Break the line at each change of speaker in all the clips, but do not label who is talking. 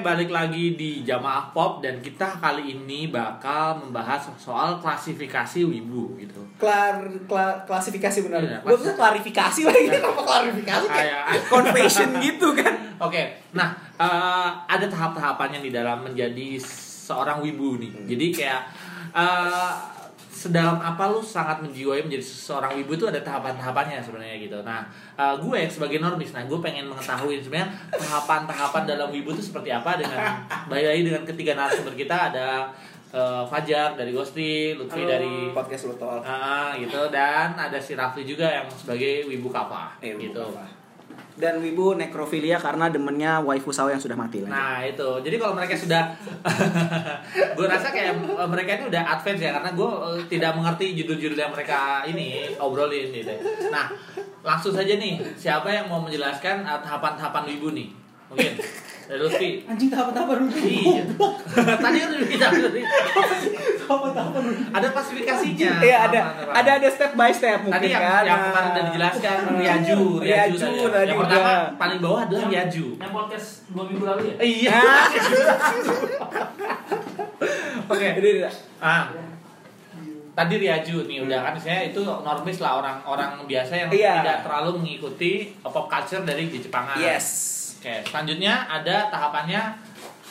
balik lagi di Jamaah Pop dan kita kali ini bakal membahas soal klasifikasi wibu gitu.
Klar, kla- klasifikasi benar.
Iya,
Gue tuh klarifikasi lagi kenapa klarifikasi kayak confession gitu kan.
Oke, nah eh, ada tahap-tahapannya di dalam menjadi seorang wibu nih. Jadi kayak eh, sedalam apa lu sangat menjiwai menjadi seorang wibu itu ada tahapan-tahapannya sebenarnya gitu. Nah, eh, gue sebagai normis, nah gue pengen mengetahui sebenarnya tahapan-tahapan dalam wibu itu seperti apa dengan bayai dengan ketiga narasumber kita ada eh, Fajar dari Ghosti, Lutfi dari
podcast lu tol.
Ah, gitu dan ada si Rafli juga yang sebagai wibu kapa
Eh,
gitu.
Dan wibu nekrofilia karena demennya waifu sawo yang sudah mati lah.
Nah itu, jadi kalau mereka sudah, gue rasa kayak eh, mereka ini udah advance ya karena gue eh, tidak mengerti judul-judul yang mereka ini obrolin gitu. Nah langsung saja nih, siapa yang mau menjelaskan eh, tahapan-tahapan wibu nih? Mungkin dari Lutfi.
Anjing tahap-tahap dulu.
Iya. Tadi kan udah kita
Tahap-tahap dulu.
ada klasifikasinya.
Iya ada
Tahapan-tahapan.
ada ada step by step mungkin
Tadi yang,
kan.
yang
Nah.
kemarin udah dijelaskan Riaju,
Riaju
Riaju, tadi. Yang pertama paling bawah adalah Riaju.
Yang podcast dua minggu lalu ya?
Iya.
Ah.
Oke. Ah. Tadi Riaju nih udah kan saya itu normis lah orang-orang biasa yang
Iya.
tidak terlalu mengikuti pop culture dari di Jepangan.
yes.
Oke, selanjutnya ada tahapannya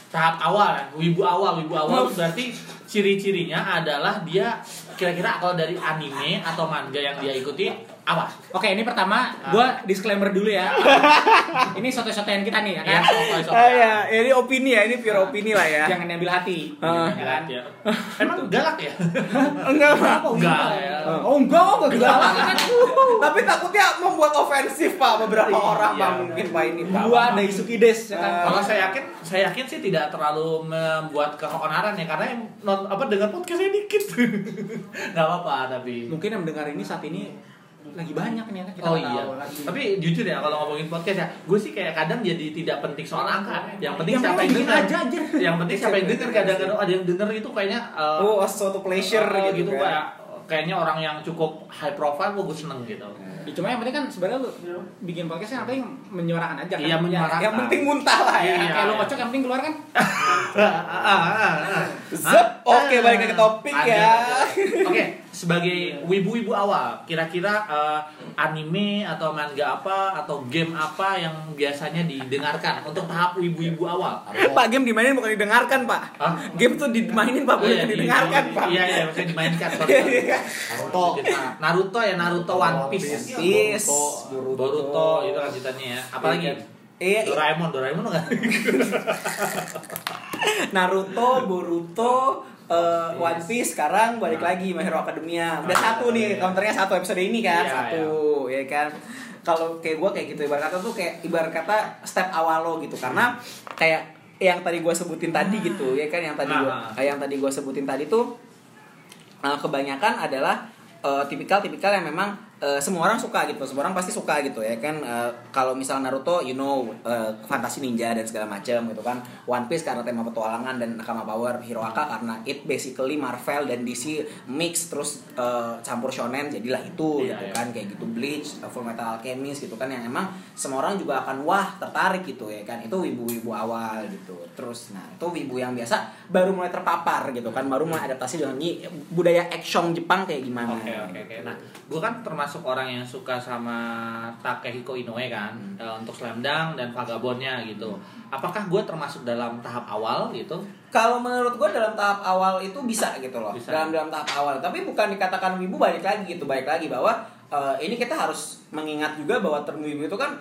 tahap awal, ya. wibu awal, wibu awal berarti ciri-cirinya adalah dia kira-kira kalau dari anime atau manga yang dia ikuti apa?
Oke, ini pertama gua disclaimer dulu ya. ini soto-sotoan kita nih ya
Ya,
kan.
Ah, ya, ini opini ya, ini pure opini lah ya.
Jangan ambil hati.
Ah.
Galak ya. Emang galak ya?
Enggak, Pak.
Enggak ya.
Oh enggak, oh enggak galak kan.
Tapi takutnya membuat ofensif Pak beberapa
Iya.
orang Pak mungkin Pak ini Pak.
Gua Daisuke Des ya kan.
Ah.
Kalau saya yakin, saya yakin sih tidak terlalu membuat keonaran ya karena yang non, apa dengar podcastnya dikit, nggak apa-apa tapi.
Mungkin yang mendengar ini saat ini lagi banyak nih kan kita
Oh iya,
tahu lagi.
tapi jujur ya kalau ngomongin podcast ya, gue sih kayak kadang jadi tidak penting soal angka. Yang penting
Yang
siapa yang dengar
aja, anjir.
Yang penting siapa yang dengar. Kadang-kadang ada yang dengar itu kayaknya eh,
Oh, suatu pleasure
eh,
gitu,
gitu
kan.
kayak kayaknya orang yang cukup high profile, gue seneng gitu.
Ya, cuma yang penting kan sebenarnya lu bikin podcast yang penting menyuarakan aja kan.
Iya, menyuarakan.
Yang penting muntah lah ya.
Iya.
Kayak lu kocok yang penting keluar kan.
Zep. Oke, balik lagi ke topik
Ada.
ya.
Oke, sebagai wibu-wibu awal, kira-kira eh, anime atau manga apa atau game apa yang biasanya didengarkan untuk tahap wibu-wibu awal?
Pak game dimainin bukan didengarkan Pak.
Hah?
Game tuh dimainin Pak,
Oh,
bukan
iya, di-
didengarkan
di-
Pak.
Iya, iya, maksudnya dimainkan. sorry, sorry. Naruto. Naruto ya, Naruto One Piece.
Piece.
Boruto, Boruto itu lanjutannya ya. Apalagi?
Iya, iya.
Doraemon, Doraemon enggak?
Naruto, Boruto, eh, One Piece sekarang balik
Nah.
lagi My Hero Academia. Udah
Ah,
satu nih,
iya.
counternya satu episode ini kan,
Iya,
satu, ya kan. Kalau kayak gue kayak gitu ibarat kata tuh kayak ibarat kata step awal lo gitu karena kayak yang tadi gue sebutin tadi gitu ya kan yang tadi gue
Ah.
yang tadi gue sebutin tadi tuh uh, kebanyakan adalah uh, tipikal-tipikal yang memang uh, semua orang suka gitu, semua orang pasti suka gitu ya kan. Uh, kalau misal Naruto, you know, uh, fantasi ninja dan segala macam gitu kan. One Piece karena tema petualangan dan nakama power, Hiroaka karena it basically Marvel dan DC mix terus uh, campur shonen jadilah itu
Iya,
gitu
iya.
kan kayak gitu Bleach, uh, Full Metal Alchemist gitu kan yang emang semua orang juga akan wah tertarik gitu ya kan. Itu wibu-wibu awal gitu. Terus nah, itu wibu yang biasa baru mulai terpapar gitu kan, baru mulai adaptasi dengan budaya action Jepang kayak gimana.
Oke oke oke. Nah, gue kan termasuk orang yang suka sama Takehiko Inoue kan
Hmm.
eh, untuk Slam Dunk dan Vagabondnya gitu. Apakah gue termasuk dalam tahap awal gitu?
Kalau menurut gue dalam tahap awal itu bisa gitu loh.
Bisa.
Dalam dalam tahap awal. Tapi bukan dikatakan wibu balik lagi gitu, balik lagi bahwa eh, ini kita harus mengingat juga bahwa term wibu itu kan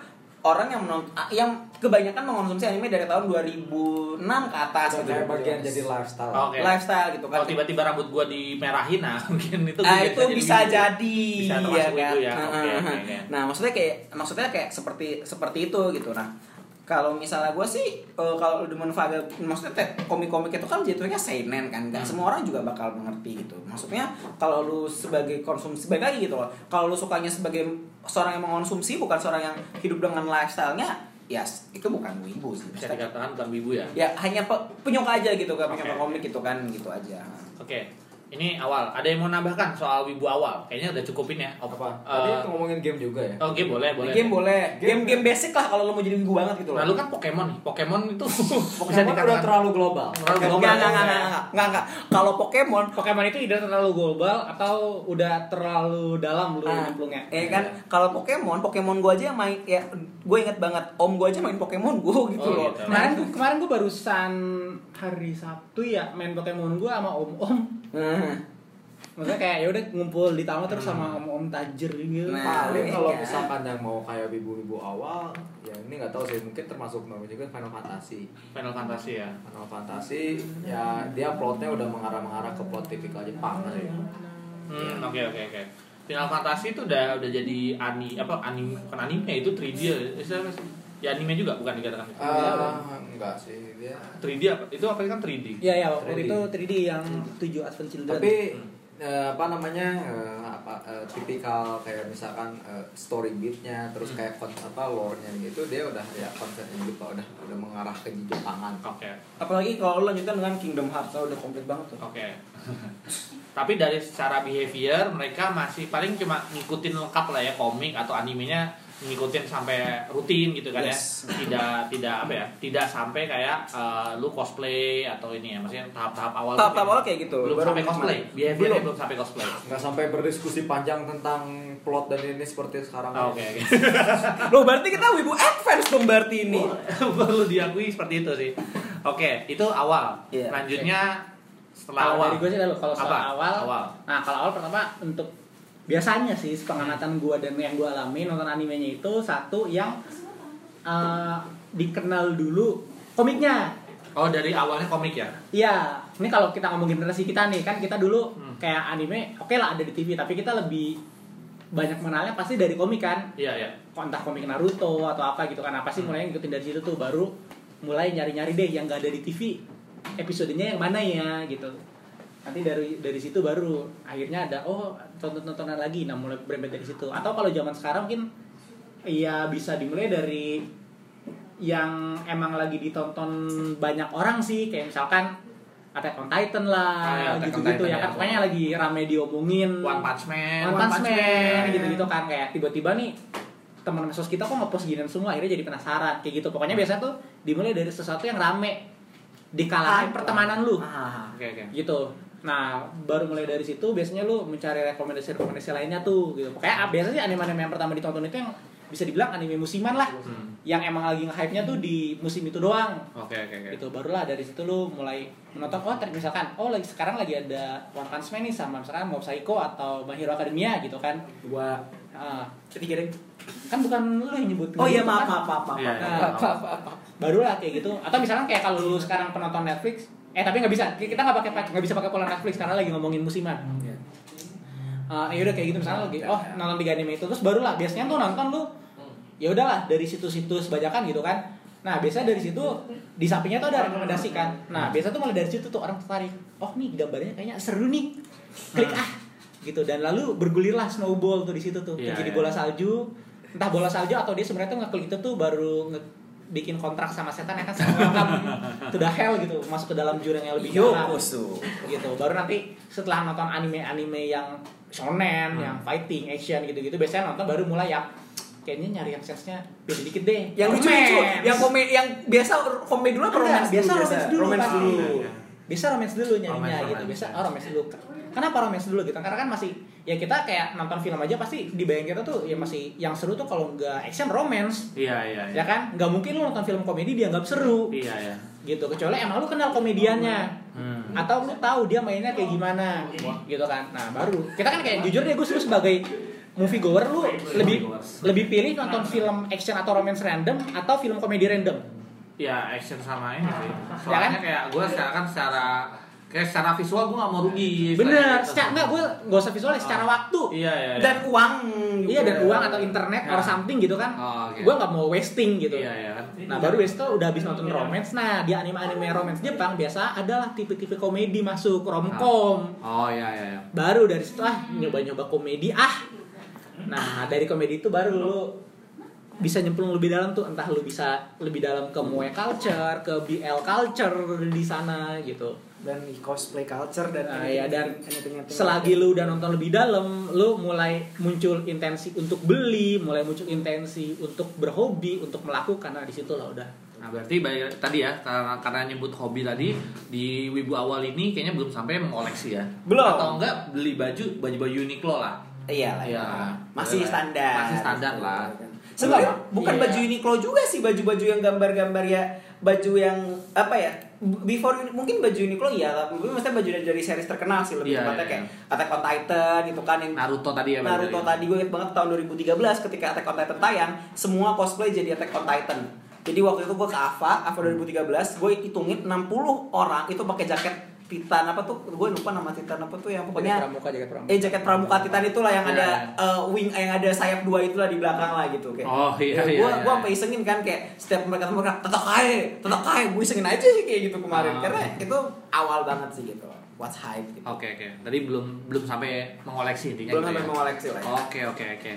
orang yang menonton yang kebanyakan mengonsumsi anime dari tahun 2006 ke atas
Itu
gitu.
kayak bagian jadi lifestyle.
Oke.
lifestyle gitu kan.
Kalau tiba-tiba rambut gue dimerahin, nah mungkin itu
Ah
biasa
itu
jadi
bisa
wibu.
jadi,
Bisa
ya kan.
wibu ya.
Heeh.
oke, oke.
Nah maksudnya kayak maksudnya kayak seperti seperti itu gitu. Nah kalau misalnya gue sih eh, kalau demen vaga maksudnya komik-komik itu kan jatuhnya seinen kan nggak
Hmm.
semua orang juga bakal mengerti gitu maksudnya kalau lu sebagai konsumsi sebagai lagi gitu loh kalau lu sukanya sebagai seorang yang mengonsumsi bukan seorang yang hidup dengan lifestyle-nya ya itu bukan wibu sih
Bisa dikatakan bukan wibu ya.
ya hanya pe- penyuka aja gitu kan penyuka
Oke,
komik gitu kan gitu aja
Oke. Ini awal. Ada yang mau nambahkan soal wibu awal? Kayaknya udah cukupin ya.
Apa?
eh,
Tadi ngomongin game juga ya.
oh, game boleh, boleh.
game boleh
Game-
game game basic lah kalau lo mau jadi wibu banget gitu loh
Nah, lu kan Pokemon nih. Pokemon itu bisa
Pokemon udah
dikatakan
terlalu global.
terlalu
Enggak,
global.
enggak, enggak, enggak, enggak, enggak, enggak. Kalau Pokemon,
Pokemon itu udah terlalu global atau udah terlalu dalam lu
ah,
nyemplungnya?
eh kan, kalau Pokemon, Pokemon gua aja yang main, ya, gue inget banget, om gua aja main Pokemon gua gitu
Oh,
loh.
gitu.
Kemarin gua- kemarin gue barusan hari Sabtu ya main Pokemon gue sama om-om.
Nah,
Maksudnya kayak ya udah ngumpul di taman terus sama om-om tajir gitu.
Nah,
Paling
iya.
kalau misalkan yang mau kayak wibu-wibu awal, ya ini nggak tahu sih, mungkin termasuk namanya juga Final Fantasy.
Final Fantasy ya.
Final Fantasy, ya dia plotnya udah mengarah-mengarah ke plot tipikal Jepang sih.
Hmm, oke oke oke. Final Fantasy itu udah udah jadi ani apa anime bukan anime itu 3D ya. Ya anime juga bukan dikatakan.
Ah, enggak sih dia.
3D apa? Itu apa kan 3D?
Iya ya waktu
3D.
itu 3D yang 7 Advent Children.
Tapi eh, apa namanya eh, apa eh, tipikal kayak misalkan eh, story beatnya terus kayak kon apa lore-nya gitu dia udah ya konsepnya juga udah udah mengarah ke Jepangan.
Oke.
apalagi kalau lo lanjutkan dengan Kingdom Hearts, oh, udah komplit banget tuh.
Oke. Tapi dari secara behavior mereka masih paling cuma ngikutin lengkap lah ya komik atau animenya ngikutin sampai rutin gitu kan
Yes.
ya. Tidak tidak apa ya? Tidak sampai kayak eh, lu cosplay atau ini ya. Maksudnya tahap-tahap awal.
Tahap-tahap awal kayak gitu.
Belum
Baru
sampai cosplay. Behaviornya
Belum.
belum sampai cosplay.
Nggak sampai berdiskusi panjang tentang plot dan ini seperti sekarang.
Ah, Oke oke.
Lo berarti kita wibu advance dong berarti ini.
Perlu diakui seperti itu sih. Oke, itu awal.
Iya,
Lanjutnya setelah
Kalau
awal.
dari gue sih kalau
Apa?
awal,
Awal.
Nah kalau awal pertama untuk biasanya sih pengamatan gue dan yang gue alami nonton animenya itu satu yang eh, dikenal dulu komiknya.
Oh, dari awalnya komik ya?
Iya, ini kalau kita ngomongin generasi kita nih kan kita dulu
Hmm.
kayak anime, oke lah ada di TV, tapi kita lebih banyak mengenalnya pasti dari komik kan,
Iya, iya.
entah komik Naruto atau apa gitu kan, apa sih mulai ngikutin dari situ tuh baru mulai nyari-nyari deh yang gak ada di TV episodenya yang mana ya gitu. Nanti dari dari situ baru akhirnya ada oh tonton-tontonan lagi, nah mulai berembet dari situ. Atau kalau zaman sekarang mungkin ya bisa dimulai dari yang emang lagi ditonton banyak orang sih kayak misalkan Attack on Titan
Ah, ya,
lah
Attack on
gitu-gitu
Titan
ya
ya.
kan pokoknya lagi rame diomongin
One Punch Man.
One Punch Man gitu-gitu kan kayak tiba-tiba nih teman mesos kita kok ngepost ginian semua akhirnya jadi penasaran kayak gitu pokoknya biasa tuh dimulai dari sesuatu yang rame di kalangan
Ah.
pertemanan lu
Ah.
Oke, oke.
gitu nah baru mulai dari situ biasanya lu mencari rekomendasi-rekomendasi lainnya tuh gitu pokoknya ah, biasanya anime-anime yang pertama ditonton itu yang bisa dibilang anime musiman lah
Hmm.
yang emang lagi nge-hype-nya tuh di musim itu doang
Oke, oke, oke.
gitu barulah dari situ lu mulai menonton oh ter- misalkan oh lagi sekarang lagi ada One Punch Man nih sama misalkan Mob Psycho atau My Hero Academia gitu kan
Gua
Ah,
ketiga deh.
kan bukan lu yang nyebut
Oh iya
Gitu
maaf
kan.
maaf maaf maaf.
Iya,
maaf.
iya.
Nah, apa, apa, apa. barulah kayak gitu atau misalkan kayak kalau lu sekarang penonton Netflix eh tapi nggak bisa. Kita nggak pakai nggak bisa pakai pola Netflix karena lagi ngomongin musiman.
Iya.
uh, ya udah kayak gitu misalnya lagi oh nonton tiga anime itu. Terus barulah biasanya tuh nonton lu ya udahlah dari situs-situs bajakan gitu kan. Nah biasanya dari situ di sampingnya tuh ada rekomendasi kan. Nah biasa tuh mulai dari situ tuh orang tertarik. Oh nih gambarnya kayaknya seru nih. Klik ah. Gitu. Dan lalu bergulirlah snowball tuh di situ tuh.
Iya,
jadi
iya.
bola salju entah bola salju atau dia sebenarnya tuh ngeklik itu tuh baru nge bikin kontrak sama setan ya kan sama welcome to the hell gitu masuk ke dalam jurang yang lebih dalam gitu. Baru nanti setelah nonton anime-anime yang shonen yang fighting action gitu-gitu biasanya nonton baru mulai yang kayaknya nyari yang sense-nya beda dikit deh.
Yang lucu lucu, yang komedi yang biasa komedi dulu apa romance
biasa romance dulu
Romance dulu.
Bisa romance dulu nyarinya gitu bisa oh romance dulu kenapa romance dulu gitu? Karena kan masih ya kita kayak nonton film aja pasti di bayang kita tuh ya masih yang seru tuh kalau nggak action romance.
Iya, iya, iya.
ya kan? Nggak mungkin lu nonton film komedi dianggap seru.
Iya, iya.
gitu. Kecuali emang lu kenal komediannya.
Hmm.
atau lu tahu dia mainnya kayak gimana gitu kan? Nah baru. Kita kan kayak jujur deh gue sebagai movie goer lu lebih lebih pilih nonton film action atau romance random atau film komedi random?
Ya action sama ini sih.
Ya
Soalnya
kan?
kayak gue secara kan secara kayak secara visual gue gak mau rugi.
bener
Gitu.
secara enggak gue gak usah visualnya secara waktu
Iya iya. iya.
Dan uang juga.
iya dan uang atau internet or something gitu kan
Oh, oke.
gue nggak mau wasting gitu
Iya iya.
Nah baru besok tuh udah habis nonton romance Nah di anime-anime romance Jepang Biasa adalah tipe-tipe komedi masuk Romcom
Oh iya iya. iya.
Baru dari situ ah nyoba-nyoba komedi ah Nah dari komedi itu baru lu bisa nyemplung lebih dalam tuh entah lu bisa lebih dalam ke Moe culture, ke BL culture di sana gitu.
Dan cosplay culture dan
Nah, ya dan
anything- anything-
selagi lu udah nonton lebih dalam, lu mulai muncul intensi untuk beli, mulai muncul intensi untuk berhobi, untuk melakukan. Nah, di situ lah udah.
Nah berarti baik tadi ya karena, karena nyebut hobi tadi di Wibu awal ini kayaknya belum sampai mengoleksi ya.
Belum.
Atau enggak beli baju baju-baju Uniqlo lah.
Iya lah.
Iya.
Masih
Iya.
standar.
Masih standar lah.
Sebenarnya bukan
Iya.
baju Uniqlo juga sih baju-baju yang gambar-gambar ya baju yang apa ya before mungkin baju Uniqlo ya tapi maksudnya baju dari, series terkenal sih lebih
Iya,
tepatnya
iya,
kayak Attack on Titan gitu kan yang
Naruto tadi ya.
Naruto
berarti.
tadi gue inget banget tahun 2013 ketika Attack on Titan tayang semua cosplay jadi Attack on Titan jadi waktu itu gue ke AVA AVA 2013 gue hitungin 60 orang itu pakai jaket Titan apa tuh gue lupa nama Titan apa tuh yang pokoknya
pramuka jaket pramuka.
eh jaket pramuka Titan itulah yang
Iya,
ada eh, wing yang ada sayap dua itulah di belakang lah gitu kayak
Oh, iya,
Ya,
iya,
gua
iya.
gua sampai isengin kan kayak setiap mereka ketemu mereka tetap kaya tetap kaya gue isengin aja sih kayak gitu kemarin
Ah.
karena itu awal banget sih gitu what's hype gitu
Oke oke. Tadi belum belum sampai mengoleksi intinya.
belum
gitu
sampai
ya?
mengoleksi lah ya.
Oke oke oke.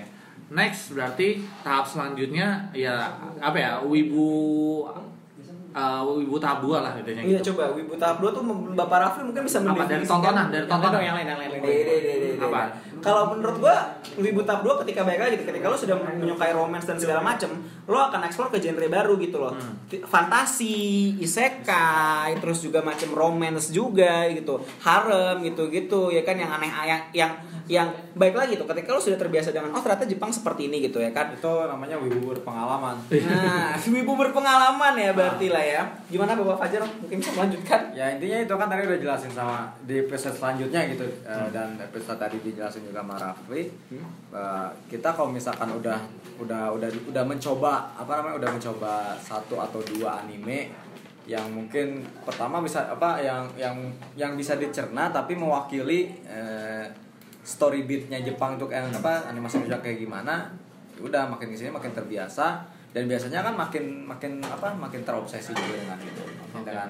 Next berarti tahap selanjutnya ya apa ya wibu uh, wibu tahap dua lah intinya
Iya
gitu.
coba Wibu 2 tuh Bapak Rafli mungkin bisa
Apa dari tontonan dari
Yang
tontonan
yang lain yang lain. yang
Deh,
lain.
deh, deh, deh, deh.
Apa?
Kalau menurut gua Wibu 2 ketika baik lagi ketika lo sudah menyukai romance dan segala macem lo akan explore ke genre baru gitu loh.
Hmm.
Fantasi, isekai, terus juga macam romance juga gitu. Harem gitu-gitu ya kan yang aneh yang yang yang baik lagi tuh ketika lo sudah terbiasa dengan oh ternyata Jepang seperti ini gitu ya kan.
itu namanya wibu berpengalaman
Nah, wibu berpengalaman ya berarti lah ya. Gimana Bapak Fajar? Mungkin bisa melanjutkan?
ya intinya itu kan tadi udah jelasin sama di episode selanjutnya gitu Eh, dan episode tadi dijelasin juga sama Rafli Eh, kita kalau misalkan udah udah udah udah mencoba apa namanya udah mencoba satu atau dua anime yang mungkin pertama bisa apa yang yang yang bisa dicerna tapi mewakili eh, story beatnya Jepang untuk yang apa animasi Jepang kayak gimana ya udah makin ke sini makin terbiasa. Dan biasanya kan makin makin apa makin terobsesi juga dengan itu dengan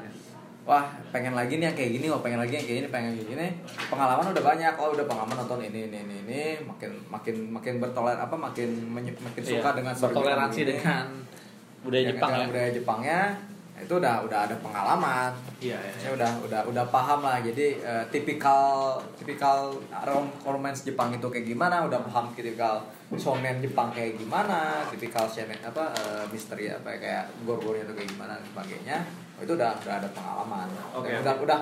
wah pengen lagi nih yang kayak gini wah pengen lagi yang kayak gini pengen kayak gini. Pengalaman udah banyak oh udah pengalaman nonton ini ini ini, ini. makin makin makin bertoler apa makin makin
Iya,
suka dengan story
bertoleransi dengan budaya
Ya,
Jepang
dengan
ya.
budaya Jepangnya itu udah udah ada pengalaman
Iya iya.
saya udah udah udah paham lah jadi eh, tipikal tipikal rom romance Jepang itu kayak gimana udah paham tipikal shonen Jepang kayak gimana tipikal shonen apa eh, misteri apa kayak gor-gornya itu kayak gimana dan sebagainya oh, itu udah udah ada pengalaman dan
oke.
udah udah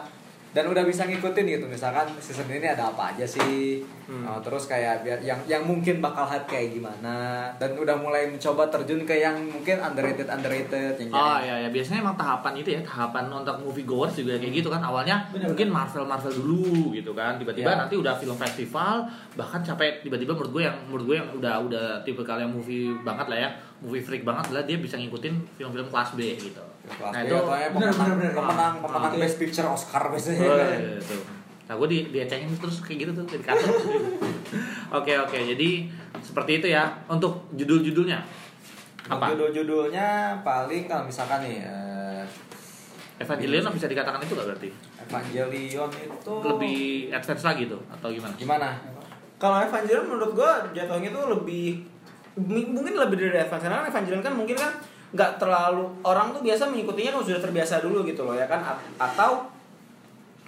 dan udah bisa ngikutin gitu misalkan season ini ada apa aja sih.
Hmm.
Oh, terus kayak biar yang yang mungkin bakal hype kayak gimana. Dan udah mulai mencoba terjun ke yang mungkin underrated underrated yang
Oh iya ya biasanya emang tahapan itu ya tahapan untuk movie goers juga kayak gitu kan. Awalnya mungkin Marvel Marvel dulu gitu kan. Tiba-tiba
Iya.
nanti udah film festival bahkan sampai tiba-tiba menurut gue yang menurut gue yang udah udah tipe kalian movie banget lah ya. Movie freak banget lah dia bisa ngikutin film-film kelas B gitu.
Kelas
Nah
B
itu
atau ya
bener,
pemenang,
bener, bener.
pemenang, pemenang
Ah.
Best Picture Oscar biasanya.
Oh, iya, itu. Nah gue di diacengin terus kayak gitu tuh di kantor. Oke oke jadi seperti itu ya untuk judul-judulnya apa?
Judul-judulnya paling kalau misalkan nih eh,
Evangelion bisa dikatakan itu gak berarti?
Evangelion itu
Lebih advance lagi tuh atau gimana?
gimana?
Kalau Evangelion menurut gua jatuhnya tuh lebih mungkin lebih dari Evangelion karena Evangelion kan mungkin kan nggak terlalu orang tuh biasa mengikutinya kalau sudah terbiasa dulu gitu loh ya kan? A- atau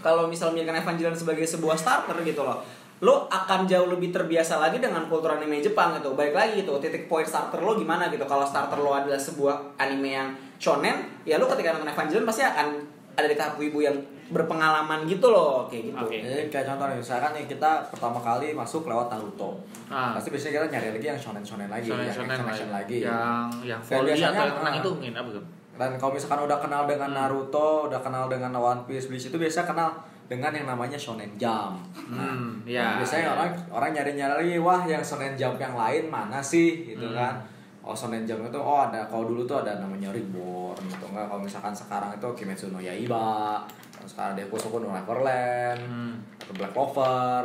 kalau misal menjadikan Evangelion sebagai sebuah starter gitu loh lo akan jauh lebih terbiasa lagi dengan kultur anime Jepang gitu. Baik lagi gitu titik poin starter lo gimana gitu. Kalau starter lo adalah sebuah anime yang shonen ya lo ketika nonton Evangelion pasti akan ada di tahap wibu yang berpengalaman gitu loh kayak gitu
Oke.
Jadi kayak contoh nih, misalkan nih kita pertama kali masuk lewat Naruto.
Ah.
Pasti biasanya kita nyari lagi yang shonen-shonen lagi,
Shonen
yang
shonen
action-action
lah.
lagi.
Yang yang volley
biasanya,
atau yang renang
ah,
itu mungkin apa tuh?
Dan kalau misalkan udah kenal dengan Naruto, udah kenal dengan One Piece, Bleach itu biasa kenal dengan yang namanya Shonen Jump.
Hmm, ya.
biasanya
ya.
orang orang nyari-nyari wah yang Shonen Jump yang lain mana sih gitu
Hmm.
kan. Oh Shonen Jump itu oh ada kalau dulu tuh ada namanya Reborn gitu enggak kalau misalkan sekarang itu Kimetsu no Yaiba, sekarang ada Kusoku no Neverland,
Hmm.
atau Black Clover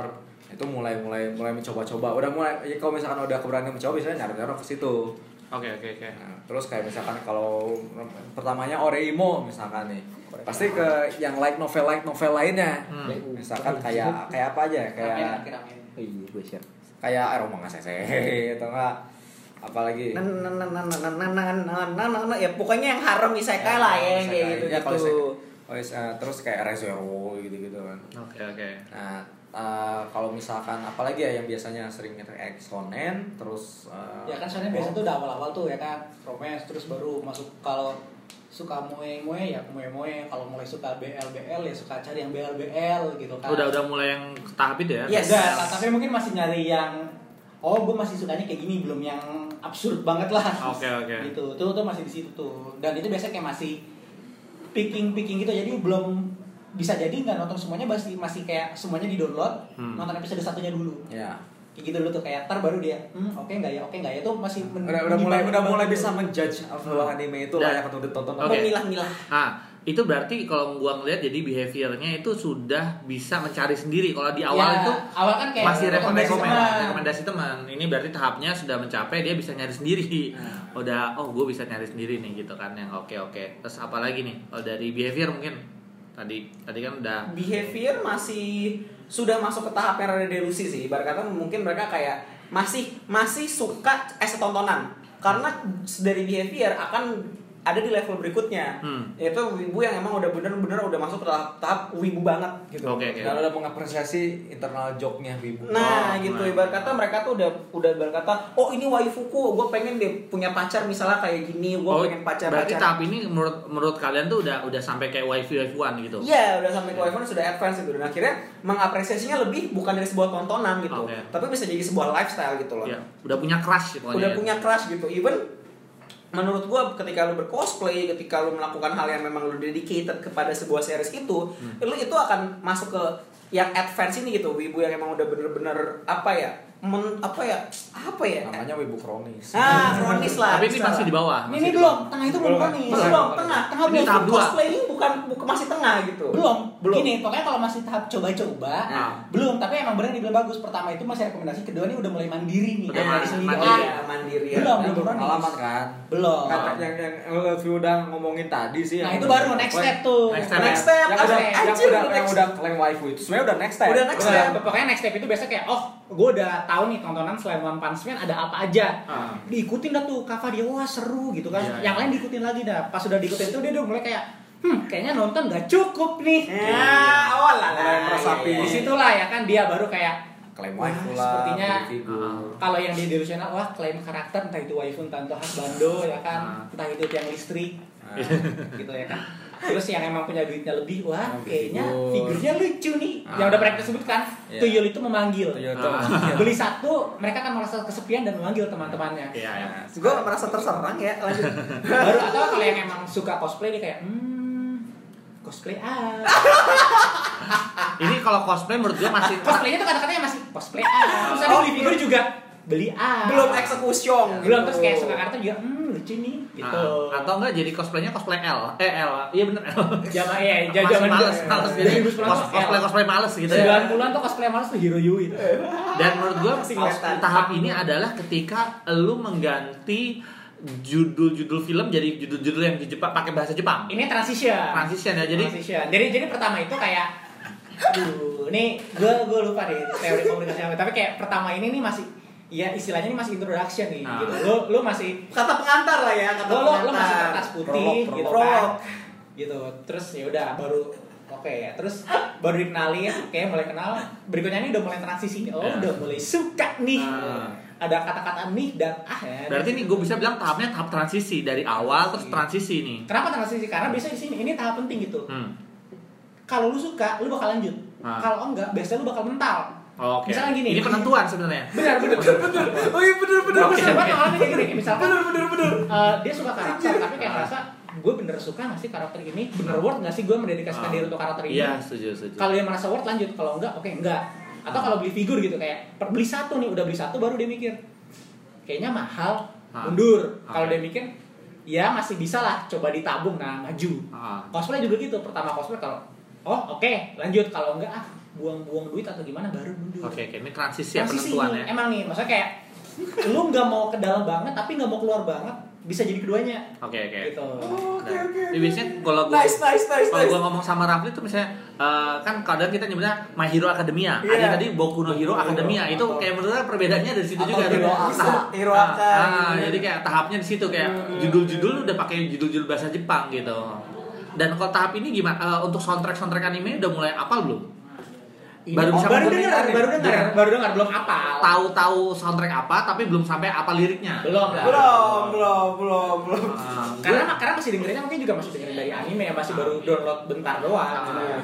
itu mulai mulai mulai mencoba-coba udah mulai ya kalau misalkan udah keberanian mencoba biasanya nyari-nyari ke situ
Oke oke oke.
Nah, terus kayak misalkan kalau pertamanya Oreimo misalkan nih pasti ke yang light novel light novel lainnya
Hmm.
misalkan kayak kayak apa aja ya? kayak
Oh iya
kayak Aroma Sese atau enggak apalagi
Nah, nah, nah, nah, nah, nah, nah, nah, nah, nah, nah, nah, ya pokoknya yang haram isekai lah ya yang kayak gitu
ya kalau
gitu.
Isekai- kalau isekai- terus kayak ReZero gitu gitu kan
Oke oke.
nah eh, kalau misalkan apalagi ya yang biasanya sering kayak shonen terus eh,
Ya kan soalnya biasa tuh udah awal-awal tuh ya kan romance terus baru masuk kalau suka moe moe ya moe moe kalau mulai suka BL BL ya suka cari yang BL BL gitu kan.
Udah udah mulai yang tahap itu ya.
Yes.
Udah, ta- tapi mungkin masih nyari yang oh gue masih sukanya kayak gini belum yang absurd banget lah.
Oke oke.
Gitu. Tuh tuh masih di situ tuh. Dan itu biasanya kayak masih picking picking gitu. Jadi belum bisa jadi nggak nonton semuanya masih masih kayak semuanya di download
Hmm.
nonton episode satunya dulu.
Ya.
Kayak gitu dulu tuh kayak tar baru dia hmm, oke nggak ya oke nggak ya. Tuh masih men-
udah, udah mulai udah mulai bisa menjudge sebuah anime itu layak untuk ditonton.
Oke.
Memilah-milah.
Nah, itu berarti kalau gua ngeliat jadi behaviornya itu sudah bisa mencari sendiri. Kalau di awal
Ya,
itu
awal kan kayak
masih
rekomendasi
rekomendasi teman, rekomendasi teman. Ini berarti tahapnya sudah mencapai dia bisa nyari sendiri.
Nah.
Udah, oh gue bisa nyari sendiri nih gitu kan yang oke oke. Terus apa lagi nih? Kalau dari behavior mungkin tadi tadi kan udah
behavior masih sudah masuk ke tahap yang rada delusi sih. Ibarat kata mungkin mereka kayak masih masih suka a tontonan. Karena dari behavior akan ada di level berikutnya.
Hmm.
Yaitu wibu yang emang udah bener-bener udah masuk ke tahap, tahap wibu banget gitu.
Oke oke.
dan udah mengapresiasi internal joke-nya Wibu
Nah,
Oh,
gitu
nah.
ibarat kata mereka tuh udah udah ibarat kata, "Oh, ini waifuku, gue pengen deh punya pacar misalnya kayak gini, gue
Oh,
pengen pacar
berarti
pacar."
tahap ini menurut menurut kalian tuh udah udah sampai kayak wifi waifuan gitu.
Iya, udah sampai ke iPhone sudah advance gitu. Dan akhirnya mengapresiasinya lebih bukan dari sebuah tontonan gitu,
Oke.
tapi bisa jadi sebuah lifestyle gitu loh.
Iya, udah punya crush pokoknya.
Udah
ya.
punya crush gitu. Even menurut gua ketika lu bercosplay, ketika lu melakukan hal yang memang lu dedicated kepada sebuah series itu,
Hmm.
lu itu akan masuk ke yang advance ini gitu. Wibu yang emang udah bener-bener apa ya? Men, apa ya? Apa ya?
namanya Wibu kronis
Ah, kronis lah.
Tapi ini masih di bawah.
ini,
masih
ini
di
belum
bawah.
tengah itu belum
Belum.
nih
Masih belum, tengah, tengah
Ini
belum.
tahap dua.
Cosplay ini bukan, bukan masih tengah gitu.
belum
Belum.
gini pokoknya kalau masih tahap coba-coba
Ah.
belum tapi emang benar dibilang bagus pertama itu masih rekomendasi kedua ini udah mulai mandiri nih
Udah
udah
mulai
sendiri
mandiri.
Iya, mandiri ya.
Belum,
Kan
belum kronis.
pengalaman kan
belum
Kata yang yang Lutfi udah ngomongin tadi sih
nah itu baru next step tuh
Next step.
Next step,
yang
apa?
udah yang udah yang udah waifu itu sebenarnya udah next step
Udah next step.
pokoknya next step itu biasa kayak oh gue udah tahu nih tontonan selain One Punch Man ada apa aja
Ah.
diikutin dah tuh cover dia wah seru gitu kan
Iya,
yang
iya.
lain diikutin lagi dah pas sudah diikutin tuh dia udah mulai kayak hmm kayaknya nonton gak cukup nih
Ya, awal lah.
Meresapi.
Iya,
di
iya.
situlah ya kan dia baru kayak
klaim waifu lah
sepertinya-
figur
kalau yang di delusional wah klaim karakter entah itu waifu entah itu husbando ya kan
Ah.
entah itu tiang listrik gitu ya kan terus yang emang punya duitnya lebih wah
Yang
kayaknya
figur.
figurnya lucu nih
Ah.
yang udah pernah kita sebutkan
Iya.
tuyul itu memanggil
Toyota
Ah.
beli satu mereka kan merasa kesepian dan memanggil teman-temannya
Iya, iya.
Gue merasa terserang ya, lanjut.
baru atau kalau yang emang suka cosplay dia kayak hmm cosplay ah
Ini kalau cosplay menurut gue masih
cosplaynya tuh kata-katanya masih cosplay ah terus ada beli figur juga beli ah
Belum eksekusiong.
belum
gitu.
terus kayak suka karakter juga hmm lucu nih gitu
Ah, atau enggak jadi cosplaynya cosplay L. Eh L. Iya bener L.
Iya,
Masih
zaman
males, males jadi
2010 tuh
cos- cosplay cosplay males gitu ya.
90-an tuh cosplay males tuh Hero Yui itu.
Dan menurut gua tahap ini adalah ketika lu mengganti judul-judul film jadi judul-judul yang di Jepang pakai bahasa Jepang.
Ini transition.
Transition ya. Jadi
transition. Jadi jadi pertama itu kayak Aduh, ini gue gue lupa deh teori komunikasi apa. Tapi kayak pertama ini nih masih ya istilahnya ini masih introduction nih
Ah.
gitu. Lu lu masih
Kata pengantar lah ya, kata
lu, lu, lu
pengantar.
masih kertas putih
Prolog,
gitu
prolog.
kan. Gitu. Terus ya udah baru oke ya. Terus baru dikenalin, oke mulai kenal. Berikutnya ini udah mulai transisi. Oh,
Ya.
udah mulai suka nih.
Ah.
Ada kata-kata nih dan ah ya.
berarti nih gue bisa bilang tahapnya tahap transisi dari awal terus transisi nih.
Kenapa transisi? Karena biasanya di sini ini tahap penting gitu.
Hmm.
Kalau lu suka, lu bakal lanjut.
Ah.
Kalau enggak, biasanya lu bakal mental.
Oke.
Misalnya gini.
Ini penentuan sebenarnya.
Benar, benar, benar, benar.
Oh iya bener bener.
Gue sempat ngalamin kayak gini, misalkan
Bener bener bener.
eh, dia suka karakter, tapi kayak ngerasa gue bener suka nggak sih karakter ini, bener worth nggak sih gue mendedikasikan
Ah.
diri untuk karakter ini.
Iya, setuju, setuju.
Kalau dia merasa worth lanjut, kalau enggak, oke enggak. Atau kalau beli figur gitu kayak per- beli satu nih, udah beli satu baru dia mikir kayaknya mahal,
Ah.
mundur. Kalau
Oke.
dia mikir ya masih bisa lah coba ditabung nah maju.
Ah.
Cosplay juga gitu. Pertama cosplay kalau oh oke lanjut kalau enggak ah buang-buang duit atau gimana baru mundur.
Oke, oke. Ini transisi ya
Transisi,
penentuan ya.
Emang nih, maksudnya kayak lu nggak mau ke dalam banget tapi nggak mau keluar banget. bisa jadi keduanya
Oke oke.
gitu
Nah, ya, biasanya kalau gue
Nice, nice, nice,
kalau
nice.
gue ngomong sama Rafli itu misalnya eh, kan kadang kita nyebutnya My Hero Academia.
Iya.
Ada tadi Boku no Hero Academia. Itu kayak menurut perbedaannya dari situ
Atau
juga.
Hero
Tahap-
Aka- Hero
ah, ah, jadi kayak tahapnya di situ kayak judul-judul udah pakai judul-judul bahasa Jepang gitu. Dan kalau tahap ini gimana? Eh, untuk soundtrack soundtrack anime udah mulai apal belum? Baru
Oh,
bisa
baru
ngomongin
dengar baru dengar
Dengar.
baru dengar belum apa
Tahu-tahu soundtrack apa tapi belum sampai apa liriknya.
belum lah
Belum, belum, belum, belum.
Ah,
karena karena masih dengerinnya mungkin juga masih dengerin dari anime ya masih baru download bentar doang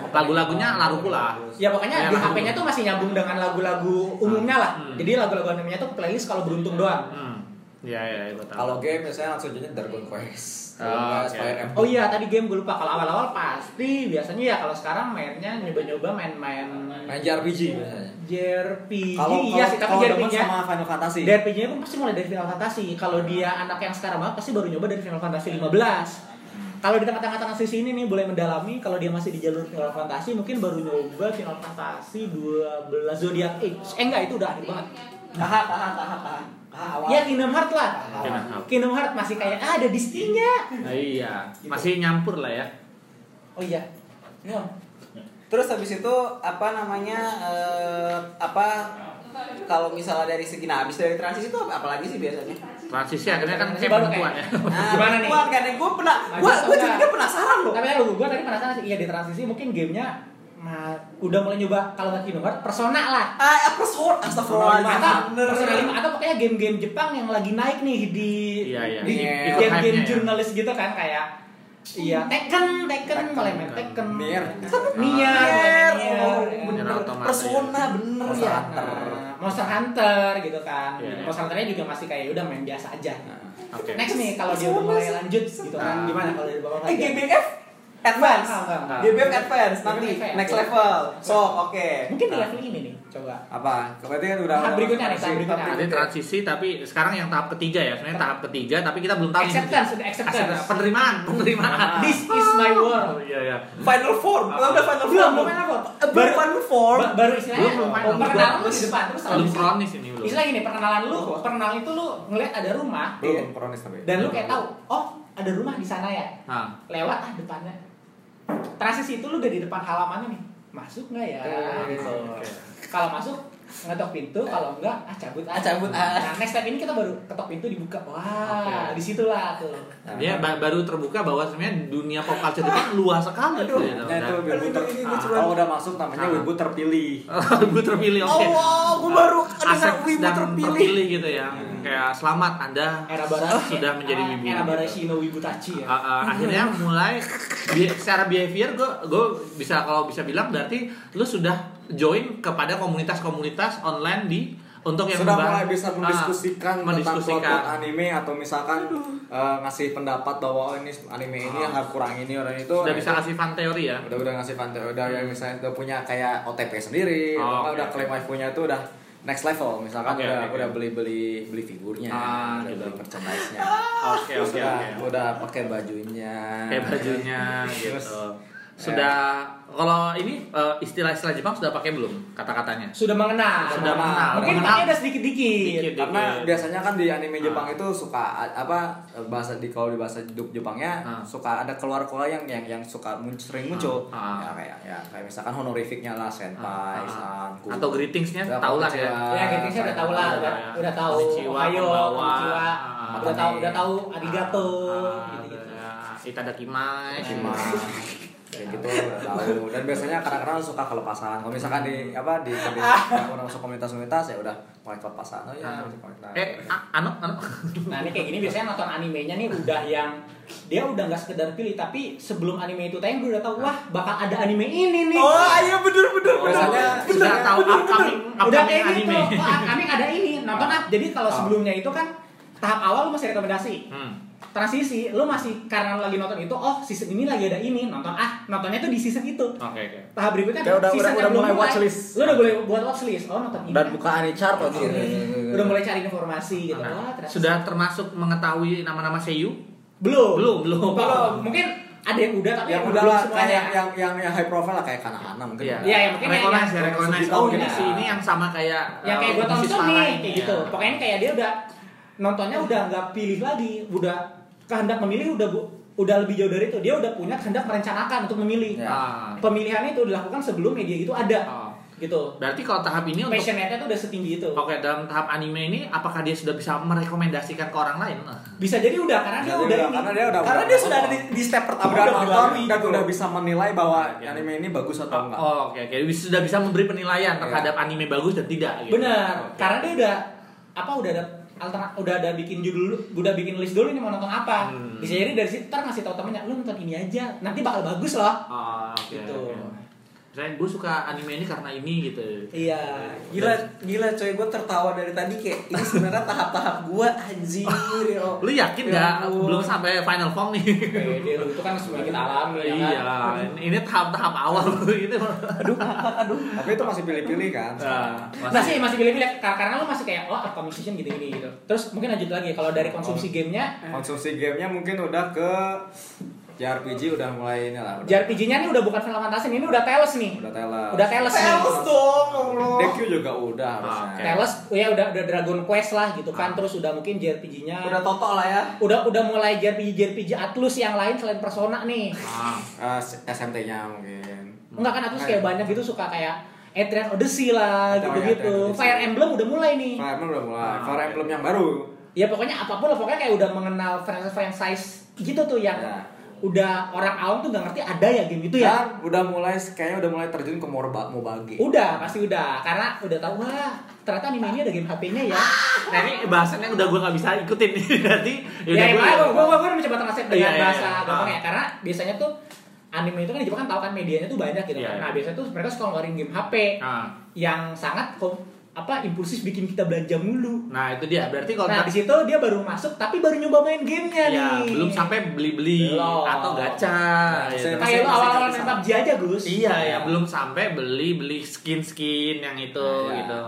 lagu-lagunya lalu pula.
Ya pokoknya
Kayak
di. HP-nya tuh masih nyambung dengan lagu-lagu umumnya lah.
Hmm.
Jadi lagu-lagu animenya tuh playlist kalau beruntung doang.
Hmm. Iya iya tahu.
Kalau game biasanya langsung jadi Dragon Quest.
Oh,
Emblem.
Oh iya tadi game gue lupa kalau awal-awal pasti biasanya ya kalau sekarang mainnya nyoba-nyoba main-main
Main JRPG biasanya.
JRPG
Kalau
iya sih tapi
demen
JRPG-nya
sama Final Fantasy.
JRPG-nya pun pasti mulai dari Final Fantasy. Kalau dia anak yang sekarang banget pasti baru nyoba dari Final Fantasy 15. Kalau di tengah-tengah transisi ini nih boleh mendalami kalau dia masih di jalur Final Fantasy mungkin baru nyoba Final Fantasy 12 Zodiac Age. Eh enggak itu udah akhir banget.
Tahan, tahan, tahan, tahan. Awal.
Ya Kingdom Heart lah.
Kingdom Heart.
Kingdom Heart masih kayak ah, ada Disney-nya.
Ah, iya, masih nyampur lah ya.
Oh iya.
Iya. Terus habis itu apa namanya eh, apa kalau misalnya dari segi nah habis dari transisi itu apa apalagi sih biasanya?
Transisi akhirnya kan
baru
perempuan
kayak-
ya.
Nah,
Gimana nih?
Buat kan gue pernah
Nah,
gue
gua
gue
enggak.
jadinya penasaran loh.
Tapi kan gue tadi penasaran sih, iya di transisi mungkin gamenya nah, udah mulai nyoba kalau nggak Kingdom Persona lah.
Ah, persona
Atau
astagfirullahaladzim. bener.
Persona 5 atau pokoknya game-game Jepang yang lagi naik nih di
Iya, iya.
di
Iya.
di
Ikut
game-game
ya.
jurnalis gitu kan kayak Iya, Tekken, Tekken, mulai main Tekken.
Nier.
Nier.
Oh,
ya.
Automata,
Persona bener
Monster
ya.
Hunter. Monster Hunter gitu kan.
Iya.
Monster Hunternya juga masih kayak udah main biasa aja.
Oke.
Next nih kalau dia udah mulai lanjut gitu kan,
Ah.
gimana kalau dari Bapak
Eh? GBF Advance.
Enggak, enggak,
Advance nanti
GBF
next
Advance.
level. So, oke.
Mungkin di
Nah.
level ini nih, coba.
Apa? Berarti kan udah
Tahap berikutnya nih, tahap
transisi.
berikutnya.
Transisi tapi sekarang yang tahap ketiga ya. Sebenarnya tahap ketiga tapi kita belum tahu.
Acceptance, udah acceptance.
Acceptance. Penerimaan, penerimaan.
This is my world.
Oh, iya iya.
Final form. Kalau udah final
Belum,
form.
belum final form.
Belum final form.
Ba- baru istilahnya
final.
perkenalan lu di depan terus
Belum kronis ini belum.
Istilah gini, perkenalan lu, perkenalan itu lu ngeliat ada rumah
Belum kronis tapi.
dan lu kayak tahu, oh ada rumah di sana ya.
Nah,
Lewat ah depannya. Transisi itu lu udah di depan halamannya nih. Masuk nggak ya? Gitu. Kalau masuk ngetok pintu, kalau enggak ah cabut
Ah, cabut, ah.
Nah, next step ini kita baru ketok pintu dibuka. Wah,
Oke.
di situlah tuh.
dia ba- baru terbuka bahwa sebenarnya dunia pop culture itu kan luas sekali
Aduh.
gitu.
Nah, itu wibu ter-
Ini- ini
Ah, kalau udah masuk namanya
Ah.
wibu terpilih.
gue terpilih oke.
Allah, gue baru
Aset
wibu terpilih.
terpilih gitu ya. Kayak selamat Anda
Era Barashi
sudah menjadi
Ah,
wibu.
Era
gitu.
Barashi no Wibutachi ya.
Uh, uh, akhirnya mulai bi- secara behavior gue gue bisa kalau bisa bilang berarti lu sudah join kepada komunitas-komunitas online di untuk yang
sudah
membahas-
mulai bisa
ah,
mendiskusikan tentang
mendiskusikan.
plot anime atau misalkan eh, ngasih pendapat bahwa oh, ini anime ini yang harus kurang ini orang itu
sudah
nah,
bisa
itu
kasih fan teori ya
udah udah ngasih pantai udah yang misalnya udah punya kayak OTP sendiri
Oh,
atau
oke,
udah klaim waifu-nya itu udah next level. Misalkan
Oke,
udah
oke,
udah beli beli beli figurnya
Ah,
udah
gitu.
beli merchandise-nya.
Oke oke
udah
oke
udah pakai bajunya.
Kayak bajunya
Terus,
sudah kalau ini eh, istilah-istilah Jepang sudah pakai belum kata-katanya
Sudah mengenal.
Sudah mengenal.
Mungkin
Mengenal.
pakai udah sedikit-dikit.
Dikit.
karena
Dikit.
biasanya kan di anime Jepang
Ah.
itu suka apa bahasa di kalau di bahasa Jep- Jepangnya
Ah.
suka ada keluar-keluar yang yang yang suka sering muncul
Ah.
ya kayak ya kayak misalkan honorificnya lah senpai,
Ah.
san,
atau greetingsnya
Ya,
tahu lah ya
Ya, greetingsnya udah tahu lah, udah,
ya.
udah tahu.
Konnichiwa,
Ayo.
Ah.
Udah tahu, udah tahu arigato
Ah,
gitu-gitu.
ya, itadakimasu.
Kayak gitu udah tahu dan biasanya kadang-kadang suka kelepasan kalau misalkan di apa di di orang masuk komunitas-komunitas ya udah mulai kelepasan oh ya
Ah.
komunitas.
eh anu anu
Nah, ini kayak gini biasanya nonton animenya nih udah yang dia udah nggak sekedar pilih tapi sebelum anime itu tayang gue udah tahu wah bakal ada anime ini nih.
Oh, iya bener bener.
biasanya
sudah tahu upcoming
udah
upcoming
kayak gitu.
anime
Oh, upcoming ada ini. Nonton up. Jadi kalau
Ah.
sebelumnya itu kan tahap awal lu masih rekomendasi.
Hmm.
Transisi lu masih karena lagi nonton itu oh season ini lagi ada ini nonton ah nontonnya tuh di season itu.
oke oke
tahap berikutnya
Kayak udah-
season
udah-
yang
udah mulai watchlist.
Lu udah boleh buat watchlist. Oh nonton ini.
Dan
kan.
buka Anichart tuh.
udah mulai cari informasi gitu.
Nah,
Wah, ternyata-
sudah termasuk mengetahui nama-nama seiyu
belum.
belum belum
Belum. Mungkin ada yang udah tapi
yang
yang
udah lah kayak yang yang yang high profile lah kayak Kanahana mungkin
Iya,
Iya, ya, mungkin
recognize
yang-
ya, recognize.
yang-
Oh,
yang-
ini sih ini yang sama kayak
yang
uh,
kayak gue
musisi
tonton nih kayak gitu.
ya.
Pokoknya kayak dia udah nontonnya udah nggak pilih lagi udah kehendak memilih udah bu- udah lebih jauh dari itu dia udah punya kehendak merencanakan untuk memilih
Ya.
Ah.
pemilihan itu dilakukan sebelum media itu ada
Oh.
gitu
Berarti kalau tahap ini untuk
passionate-nya tuh udah setinggi itu
Oke, dalam tahap anime ini apakah dia sudah bisa merekomendasikan ke orang lain? Nah,
bisa jadi udah karena dia
Bisa
udah
jadi
ini
udah, karena dia udah-
Karena
udah
dia sudah ada di, di step pertama
udah
udah
nonton dan
gitu.
udah bisa menilai bahwa
Iya.
anime ini bagus atau enggak.
Oh, oke oke. Sudah bisa memberi penilaian
Iya.
terhadap anime bagus dan tidak gitu.
benar
Oke.
karena dia udah apa udah ada alterna udah ada bikin judul udah bikin list dulu ini mau nonton apa
Hmm.
bisa jadi dari situ ntar ngasih tau temennya lu nonton ini aja nanti bakal bagus loh
Oh, oke.
Gitu.
oke. Misalnya gue suka anime ini karena ini gitu.
Iya, gila gila coy gue tertawa dari tadi kayak ini sebenarnya tahap-tahap gua anjir ya.
Lu yakin
Ya
nggak
ampun.
belum sampai final form nih?
Pede lu itu kan sedikit alami ya
iya,
kan?
ini tahap-tahap awal gitu.
Aduh, ngakak, aduh.
Tapi itu masih pilih-pilih kan.
Nah,
masih masih pilih-pilih Kar- karena lu masih kayak oh upcoming season gini-gini gitu terus mungkin lanjut lagi kalau dari konsumsi gamenya
Konsumsi gamenya mungkin udah ke JRPG udah mulai ini lah. Udah,
JRPG-nya nih udah bukan Final Fantasy ini udah Tales nih
udah teler.
udah Tales nih
Tales dong, Allah.
DQ juga udah harusnya.
Oke.
Tales ya udah udah Dragon Quest lah gitu kan terus udah mungkin JRPG-nya
Udah toto lah ya.
udah udah mulai JRPG JRPG Atlus yang lain selain Persona nih
Ah,
Ah, SMT-nya mungkin.
enggak kan Atlus kayak banyak gitu suka kayak Etrian Odyssey lah
Oh,
gitu
iya,
gitu
Odyssey.
Fire Emblem udah mulai nih
Fire Emblem udah mulai.
Ah,
Fire. Emblem yang baru.
ya pokoknya apa pun lah pokoknya kayak udah mengenal franchise franchise gitu tuh yang
Ya.
Udah orang awam tuh gak ngerti ada ya game itu ya
Dan udah mulai kayaknya udah mulai terjun ke MOBA MOBA game.
udah pasti udah karena udah tahu wah ternyata anime ini ada game HP-nya ya
Nah ini bahasannya udah gue nggak bisa ikutin nih Berarti
ya
udah gua-
gue gue gue mencoba translate dengan
Iya, iya,
bahasa
iya.
gampang ya karena biasanya tuh anime itu kan di Jepang kan tahu kan medianya tuh banyak gitu
Iya,
kan.
iya.
Nah biasanya tuh mereka suka ngeluarin game HP
Ah,
yang sangat apa impulsif bikin kita belanja mulu.
Nah itu dia. Berarti kalau
Nah di situ dia baru masuk tapi baru nyoba main gamenya
ya,
nih.
belum sampai beli-beli atau gacha.
Masih-
gitu.
Kayak lu
masih
awal-awal main
sama.
PUBG aja Gus.
Iya ya belum sampai beli beli skin skin yang itu
Nah, iya.
gitu.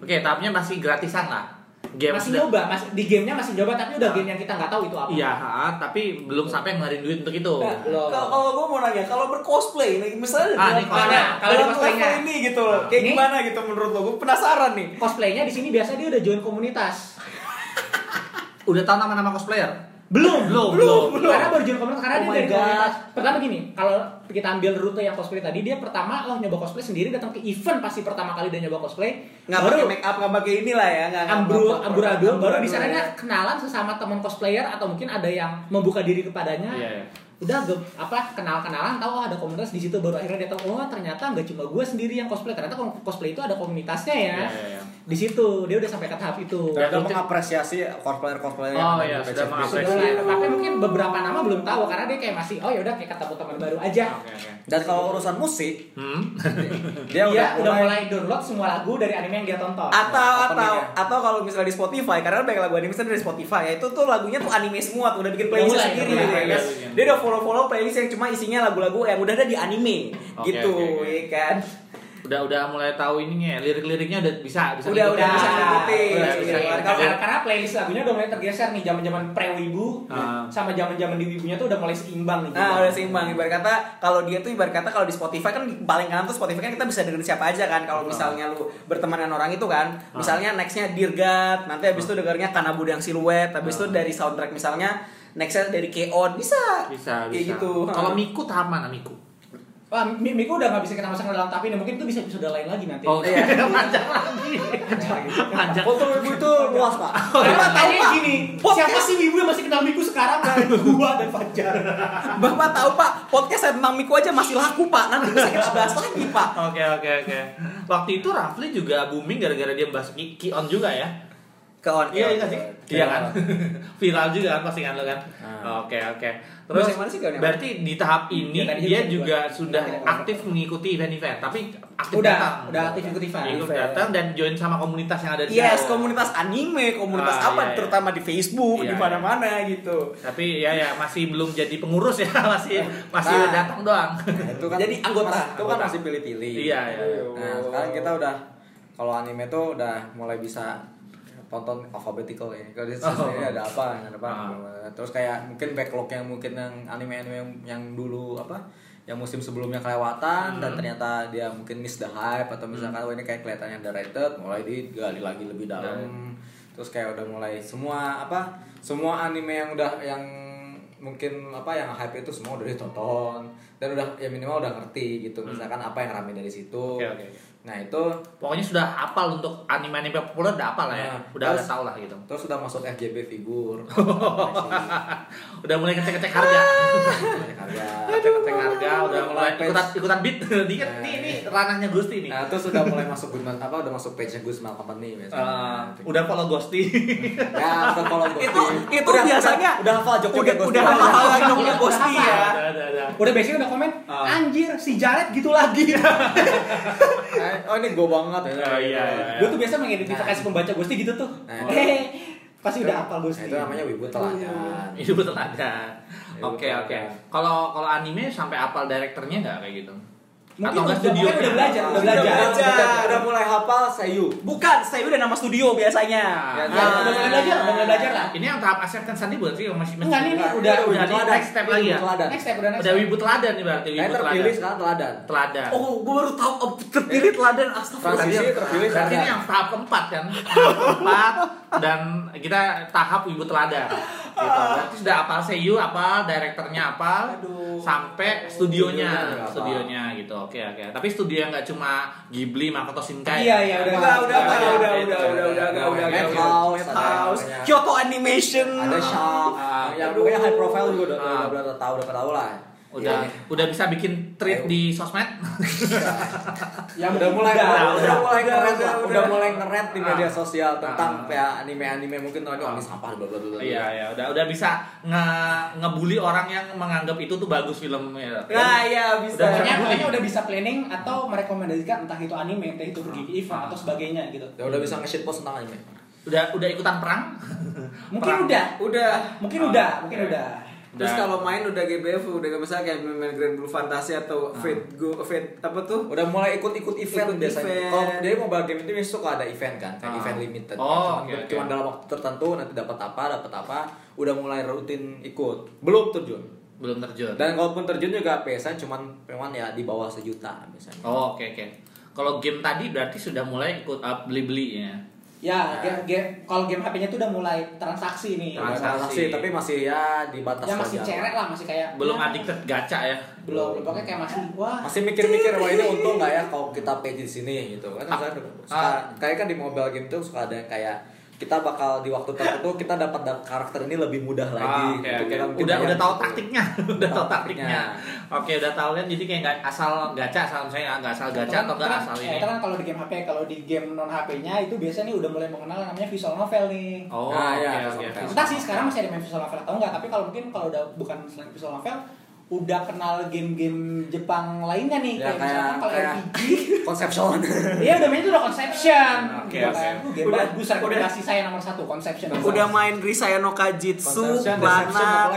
Oke tahapnya masih gratisan lah. Game
masih
sudah-
nyoba, masih di gamenya masih nyoba tapi udah game yang kita nggak tahu itu apa.
Iya, ha, tapi belum sampai ngeluarin duit untuk itu.
Nah, kalau kalau gue mau nanya, kalau bercosplay, nih, misalnya
Ah, nih,
dalam
Kalau di cosplaynya.
ini gitu loh, kayak
Ini-
gimana gitu menurut lo? Gue penasaran nih.
Cosplaynya di sini biasa dia udah join komunitas.
Udah tahu nama-nama cosplayer?
Belum,
Belum,
belum,
belum.
Karena baru join komunitas karena
Oh
dia dari
God.
komunitas. Pertama gini, kalau kita ambil rute yang cosplay tadi, dia pertama oh nyoba cosplay sendiri datang ke event pasti pertama kali dia nyoba cosplay.
Nggak
baru
pakai make up, nggak pakai inilah ya, nggak
ambru amburadul baru di sana
ya.
dia kenalan sesama teman cosplayer atau mungkin ada yang membuka diri kepadanya.
Iya, iya.
Udah ge- apa kenal-kenalan tahu oh, ada komunitas di situ baru akhirnya dia tahu oh ternyata nggak cuma gue sendiri yang cosplay ternyata cosplay itu ada komunitasnya ya.
Iya, iya, iya.
Di situ dia udah sampai ke tahap itu.
Udah
Berarti-
mengapresiasi cosplayer cosplayer
Oh, iya, sudah mengapresiasi.
Tapi mungkin beberapa nama belum tahu karena dia kayak masih oh ya udah kayak ketemu teman baru aja.
Oke, oke.
Dan kalau urusan musik,
Hmm?
dia
Dia
udah, mulai,
download semua lagu dari anime yang dia tonton.
atau atau
Openingnya.
atau kalau misalnya di Spotify karena banyak lagu anime misalnya dari Spotify ya itu tuh lagunya tuh anime semua tuh udah bikin playlist sendiri
udah
gitu ya
udah
dia udah follow follow playlist yang cuma isinya lagu-lagu yang udah ada di anime
Oke,
gitu
oke, oke.
ya kan
Udah udah mulai tahu ininya, lirik-liriknya udah bisa bisa
Udah, udah bisa ngikutin.
Udah bisa
Iya,
karena, karena playlist lagunya udah mulai tergeser nih zaman-zaman pre-wibu
Ah.
sama zaman-zaman di wibunya tuh udah mulai seimbang nih.
Nah, udah seimbang. Ibarat kata kalau dia tuh ibarat kata kalau di Spotify kan di paling kanan tuh Spotify kan kita bisa dengerin siapa aja kan. Kalau misalnya lu berteman dengan orang itu kan, misalnya nextnya Dirgat, nanti habis itu dengernya Kanabud yang siluet, habis itu dari soundtrack misalnya nextnya dari Keon bisa.
Bisa,
Kayak
bisa.
gitu.
Kalau Miku tahap mana Miku?
Wah, Mi- Miku udah gak bisa kita masukkan dalam tapi ini mungkin itu bisa episode lain lagi nanti.
Oh,
Iya.
panjang lagi. Panjang.
Foto ibu itu luas pak.
Bapak tahu
Pak?
gini, siapa sih ibu yang masih kenal Miku sekarang? Gua dan Fajar.
Bapak tahu Pak, podcast tentang Miku aja masih laku Pak. Nanti bisa kita bahas lagi Pak.
Oke oke oke. Waktu itu Rafli juga booming gara-gara dia bahas Ki- Kion juga ya.
Keon.
Iya iya nggak sih? Iya kan. Viral juga kan postingan lo kan.
Ah.
Oke oke. Terus
yang mana sih,
berarti di tahap ini
Ya, tadi
dia
juga
sudah
Tidak.
aktif mengikuti event-event, tapi aktif
Udah,
datang.
udah aktif ikut event.
Ikut datang dan join sama komunitas yang ada di
Yes,
sana.
komunitas anime, komunitas
Ah,
apa,
iya, iya.
terutama di Facebook,
Iya,
di mana-mana gitu.
Tapi ya ya masih belum jadi pengurus ya, masih masih
Nah.
datang doang.
Nah, itu kan
Jadi anggota.
itu kan masih pilih-pilih.
Iya, iya.
Nah sekarang kita udah kalau anime tuh udah mulai bisa tonton alphabetical ya. Kalau di
Oh.
ada apa, ada apa.
Ah.
Terus kayak mungkin backlog yang mungkin yang anime-anime yang, yang dulu apa yang musim sebelumnya kelewatan dan
Hmm.
ternyata dia mungkin miss the hype atau misalkan oh ini kayak kelihatannya underrated mulai digali lagi lebih dalam terus kayak udah mulai semua apa semua anime yang udah yang mungkin apa yang hype itu semua udah ditonton dan udah ya minimal udah ngerti gitu misalkan apa yang rame dari situ
Oke, oke.
Nah itu
Pokoknya sudah hafal untuk anime-anime populer udah hafal lah ya.
Nah,
udah
terus-
tahu lah gitu.
terus udah masuk FJB figur
udah mulai ngecek-ngecek harga.
harga
Ngecek-ngecek harga, udah mulai
Page.
ikutan ikutan beat. Ini kan
Nah,
ini, ini
iya.
ranahnya Gusti nih.
nah terus udah mulai masuk Goodman apa udah masuk page nya Guzman Company biasanya
udah follow Gusti.
ya udah follow Ghosty.
Itu itu
Udah-
biasanya
udah, hafal joke
udah udah hafal joknya Ghosty ya.
Udah,
biasanya udah komen,
Ah.
anjir si Jared gitu lagi.
Eh, oh ini gue banget ya
Oh, iya, iya.
Gue tuh biasa mengidentifikasi pembaca Gusti gitu tuh.
Nah.
Eh, pasti udah hafal
Nah,
Gusti.
itu namanya wibu teladan
Itu betul ada.
Ya,
Oke
betul
oke.
ada.
Kalau kalau anime sampai apal direkturnya nggak kayak gitu?
Mungkin
Atau nggak
udah-
studio?
mungkin udah belajar, udah belajar.
udah, udah mulai hafal Seiyu
Bukan, saya udah nama studio biasanya.
Ya,
Ya, udah mulai belajar, udah mulai belajar lah.
Ini yang tahap acceptance tadi buat sih masih masih
Enggak, ini
udah
udah-
udah di
teladan.
next step lagi ya.
Teladan.
Next step udah next
Udah
step.
wibu teladan nih berarti wibu
terpilih
teladan.
sekarang teladan
Teladan.
Oh, gue baru tahu oh, terpilih teladan astagfirullah.
Transisi terpilih
Berarti ini
teladan
yang tahap keempat kan? Tahap keempat dan kita tahap wibu teladan. Gitu. Berarti sudah apal seiyu, apal direkturnya apal,
Aduh.
sampai studionya,
apal.
studionya gitu. Oke oke. Tapi studio yang nggak cuma Ghibli, Makoto Shinkai.
Iya, iya, udah.
Udah, udah, udah,
Iya,
udah,
iya,
udah,
iya.
udah, udah, udah, udah,
Madhouse,
udah,
ada
Madhouse,
namanya.
Kyoto Animation,
ada Shark
Ah,
yang
aduh.
pokoknya high profile juga udah
Ah.
udah udah tahu udah tahu lah
Udah
Iya.
udah bisa bikin tweet
Ayo.
di sosmed.
Ya,
udah mulai
udah,
udah,
udah,
mulai
udah,
ngeret
udah, udah.
udah mulai ngeret di media
Ah.
sosial tentang
Ah.
kayak anime-anime mungkin tuh ini oh, ini sampah bla bla.
Iya ya udah udah bisa nge ngebully orang yang menganggap itu tuh bagus filmnya.
Nah, ya bisa.
Udah
Pokoknya,
Iya.
pokoknya udah bisa planning atau merekomendasikan entah itu anime, entah itu pergi event atau sebagainya gitu.
Ya udah bisa nge-shit post tentang anime.
Udah udah ikutan perang?
Mungkin
Perang.
udah,
Udah.
mungkin
Oh,
udah, mungkin udah.
Terus
Udah.
kalau main udah GBF udah kayak misalnya kayak main Grand Blue Fantasy atau Fate Go Fate apa tuh?
Udah mulai ikut-ikut event
Ikut
biasanya.
event.
Kalau dia mobile game itu biasanya suka ada event kan, kayak
Ah.
event limited.
Oh,
Cuman,
oke, oke.
cuman dalam waktu tertentu nanti dapat apa, dapat apa, udah mulai rutin ikut. Belum terjun.
Belum terjun.
Dan kalaupun terjun juga biasanya cuman cuman ya di bawah sejuta biasanya.
Oh, oke oke. Kalau game tadi berarti sudah mulai ikut uh, beli-beli ya.
Ya,
Nah.
game, game kalau game HP-nya tuh udah mulai transaksi nih.
Transaksi.
Transaksi, tapi masih ya di batas
Ya masih cerek lah, masih kayak
Belum
ya,
addicted gacha ya.
Belum, belum pokoknya kayak masih wah.
Masih mikir-mikir wah ini untung nggak ya kalau kita pay di sini gitu kan.
Ah.
Misalnya suka,
Ah.
kayak kan di mobile game tuh suka ada kayak kita bakal di waktu tertentu kita dapat da- karakter ini lebih mudah
Ah,
lagi.
oke,
gitu.
oke.
Kita
Udah udah tahu taktiknya, udah tahu taktiknya. Oke, udah tahu kan jadi kayak nggak asal gacha, asal misalnya nggak asal gacha
kan-
atau nggak asal
ya,
ini.
Itu kan kalau di game HP, kalau di game non HP-nya itu biasanya nih udah mulai mengenal namanya visual novel nih.
Oh,
Nah,
oke
iya,
oke.
visual novel.
Entah sih sekarang masih ada main visual novel atau enggak, tapi kalau mungkin kalau udah bukan selain visual novel, udah kenal game-game Jepang lainnya nih,
Ya,
kayak,
kayak
misalkan kalau RPG,
Conception.
Iya udah main itu udah Conception.
Oke,
Udah
oke.
"Uh, game
Udah-
bagus rekomendasi saya nomor satu Conception.
Udah main Grisaya no Kajitsu, Klana.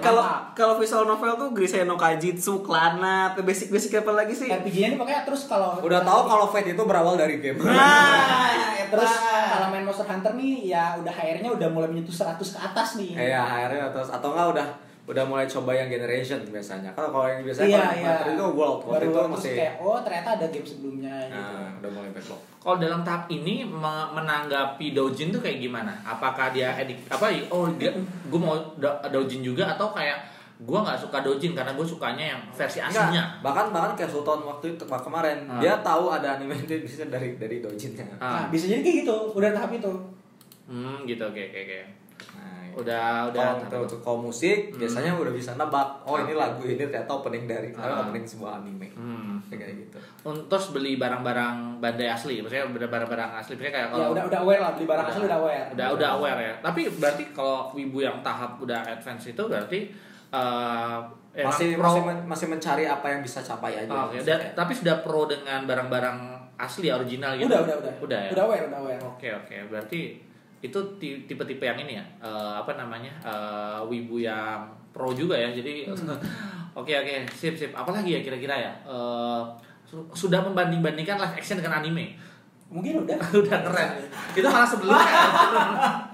Kalau kalau visual novel tuh Grisaya no Kajitsu, Klana, basic-basic apa lagi sih?
RPG-nya nih pokoknya terus kalau
Udah tahu kalau Fate itu berawal dari game.
Nah,
terus
eta.
kalau main Monster Hunter nih ya udah HR-nya udah mulai menyentuh 100 ke atas nih.
Iya, akhirnya terus atau enggak udah udah mulai coba yang generation biasanya. Kalau kalau yang biasanya
Iya,
kalau
iya.
Hunter itu world, waktu itu
terus
masih
kayak oh ternyata ada game sebelumnya gitu.
nah, udah mulai backlog.
Kalau dalam tahap ini me- menanggapi doujin tuh kayak gimana? Apakah dia edik apa? Oh dia, gue mau doujin juga atau kayak gue nggak suka doujin karena gue sukanya yang versi aslinya.
Enggak, bahkan bahkan kayak Sultan waktu itu kemarin
Ah.
dia tahu ada anime itu bisa dari dari dojinnya.
Nah,
Ah.
bisa jadi kayak gitu, udah tahap itu.
Hmm gitu oke oke oke.
Nah,
Udah udah.
kalau untuk kalau musik
Hmm.
biasanya udah bisa nebak oh ini lagu ini ternyata opening dari
Ah.
opening sebuah anime
Hmm.
kayak gitu
Untuk beli barang-barang bandai asli, maksudnya barang-barang asli, maksudnya kayak
Ya
kalau
udah udah aware lah beli barang
Udah.
asli udah aware.
udah udah aware ya. Tapi berarti kalau wibu yang tahap udah advance itu berarti eh emang
masih
pro-
masih men- masih mencari apa yang bisa capai aja
Oh, oke.
maksudnya.
Dan- tapi sudah pro dengan barang-barang asli original gitu.
Udah udah udah.
Udah ya.
Udah aware, udah aware.
Oke oke. Berarti itu ti- tipe-tipe yang ini ya. eh, apa namanya? eh, wibu yang pro juga ya. Jadi oke oke. Sip sip. Apalagi ya kira-kira ya? Su- sudah membanding-bandingkan live action dengan anime.
Mungkin udah.
udah keren. Itu malah sebelumnya.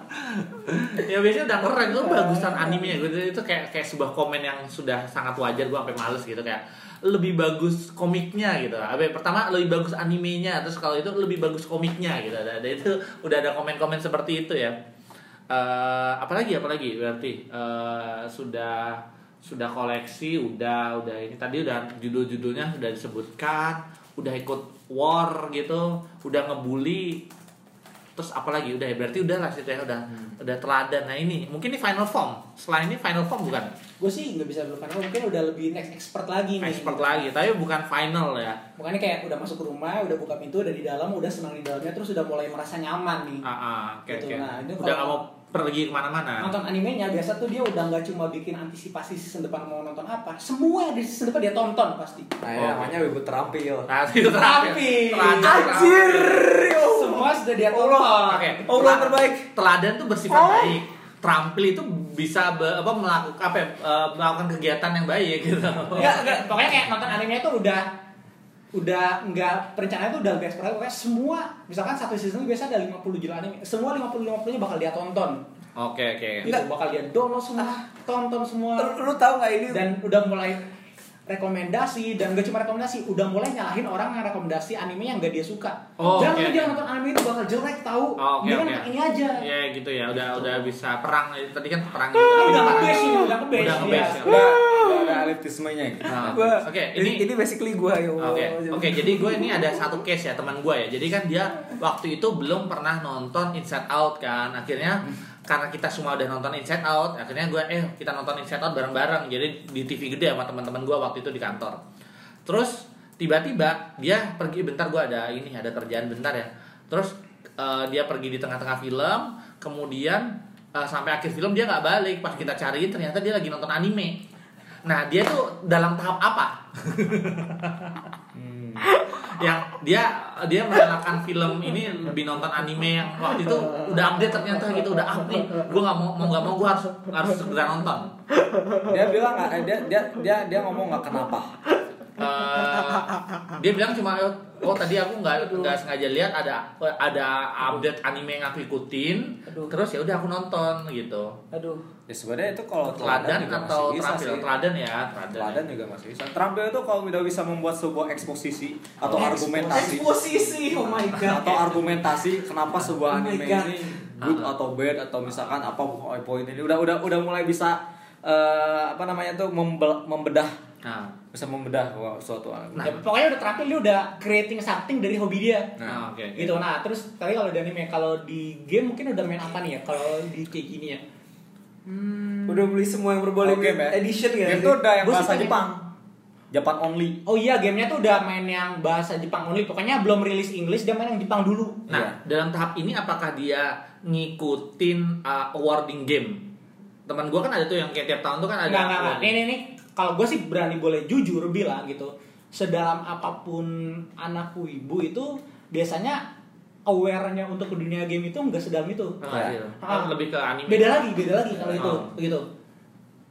ya biasanya udah keren itu bagusan animenya. Gitu itu kayak kayak sebuah komen yang sudah sangat wajar. Gue sampai males gitu. Kayak lebih bagus komiknya gitu. Apa pertama lebih bagus animenya. Terus kalau itu lebih bagus komiknya gitu. Ada, itu udah ada komen-komen seperti itu ya. Eh apalagi apalagi? Berarti eh, sudah sudah koleksi udah udah ini tadi udah judul-judulnya sudah disebutkan udah ikut war gitu udah ngebully terus apalagi udah ya berarti udah lah situ ya udah udah teladan. Nah ini mungkin ini final form. Selain ini final form bukan?
Gue sih nggak bisa bilang final mungkin udah lebih next expert lagi nih
expert lagi tapi bukan final ya.
Makanya kayak udah masuk ke rumah udah buka pintu dari dalam udah senang di dalamnya terus udah mulai merasa nyaman nih.
Ah ah, oke
Gitu,
oke.
Nah, ini
udah
kalau-
nggak mau pergi ke mana-mana
nonton animenya biasa tuh dia udah nggak cuma bikin antisipasi season depan mau nonton apa semua yang di season depan dia tonton pasti
Nah, ini
Oh.
namanya wibu terampil.
nah
Tapi
teladan
Anjir.
semua sudah dia tonton
Oke.
Allah
Tela-
terbaik.
Teladan tuh bersifat baik. Terampil itu bisa be- apa melakukan apa ya, eh, melakukan kegiatan yang baik gitu.
Enggak, enggak. Pokoknya kayak nonton anime itu udah udah enggak perencanaan itu udah lebih eksplorasi pokoknya semua misalkan satu season biasa ada 50 judul anime. Semua 50 50 nya bakal dia tonton.
Oke oke.
itu bakal dia download semua tonton semua.
Lu, lu tahu nggak ini?
dan udah mulai rekomendasi dan gak cuma rekomendasi udah mulai nyalahin orang yang rekomendasi anime yang gak dia suka.
Oh,
jangan
oke,
dia nonton anime itu bakal jelek tahu?
Oh, oke,
dia kan
oke.
ini aja.
Ya gitu ya, udah udah bisa perang. Tadi kan perang
udah
Tapi
ngebase ini udah ngebase
Udah ngebase,
ya.
ya.
Udah, udah ada elitismenya gitu.
Nah,
Gua-
Oke,
ini
ini
ini basically gua ya.
Oke, oke. Jadi gue ini ada satu case ya teman gue ya. Jadi kan dia waktu itu belum pernah nonton Inside Out kan. Akhirnya karena kita semua udah nonton Inside Out, akhirnya gue eh kita nonton Inside Out bareng-bareng. Jadi di TV gede sama teman-teman gue waktu itu di kantor. Terus tiba-tiba dia pergi bentar gue ada ini ada kerjaan bentar ya. Terus eh, dia pergi di tengah-tengah film, kemudian eh, sampai akhir film dia nggak balik. Pas kita cariin ternyata dia lagi nonton anime. Nah dia tuh dalam tahap apa? yang dia dia menyalakan film ini lebih nonton anime yang waktu itu udah update ternyata gitu udah up nih gue nggak mau mau nggak mau gue harus harus segera nonton
Dia bilang nggak, eh, dia dia dia dia ngomong nggak kenapa.
Eh, dia bilang cuma oh tadi aku nggak nggak sengaja lihat ada ada update anime yang aku ikutin
Aduh.
terus ya udah aku nonton gitu
aduh
Ya sebenarnya itu kalau
teladan
juga
atau
masih bisa
terampil.
sih.
teladan ya teladan,
Teladan juga masih bisa. Terampil itu kalau udah bisa membuat sebuah eksposisi atau argumentasi.
Posisi oh my god.
Atau argumentasi kenapa sebuah
Oh
anime
God.
ini good atau bad atau misalkan apa poin ini. Udah udah udah mulai bisa eh, apa namanya tuh membe- membedah.
Nah
bisa membedah wah, suatu anime.
Ya, pokoknya udah terampil dia udah creating something dari hobi dia.
Nah oke
gitu. Nah terus tadi kalau di anime kalau di game mungkin udah main apa nih ya? Kalau di kayak gini ya
Udah beli semua yang berboleh
Oke, Ben.
edition ya.
Game tuh udah yang bahasa Jepang. Japan only.
oh iya gamenya tuh udah main yang bahasa Jepang only pokoknya belum rilis English dia main yang Jepang dulu
Nah, dalam tahap ini apakah dia ngikutin uh, awarding game? Teman gua kan ada tuh yang kayak tiap tahun tuh kan ada.
Nggak, nggak. Nih, nih, nih. Kalau gue sih berani boleh jujur bilang gitu. Sedalam apa pun anak wibu itu biasanya aware-nya untuk ke dunia game itu nggak sedalam itu.
Ah,
Ya.
iya.
Ah.
lebih ke anime.
Beda lagi, beda lagi kalau itu,
Oh.
gitu.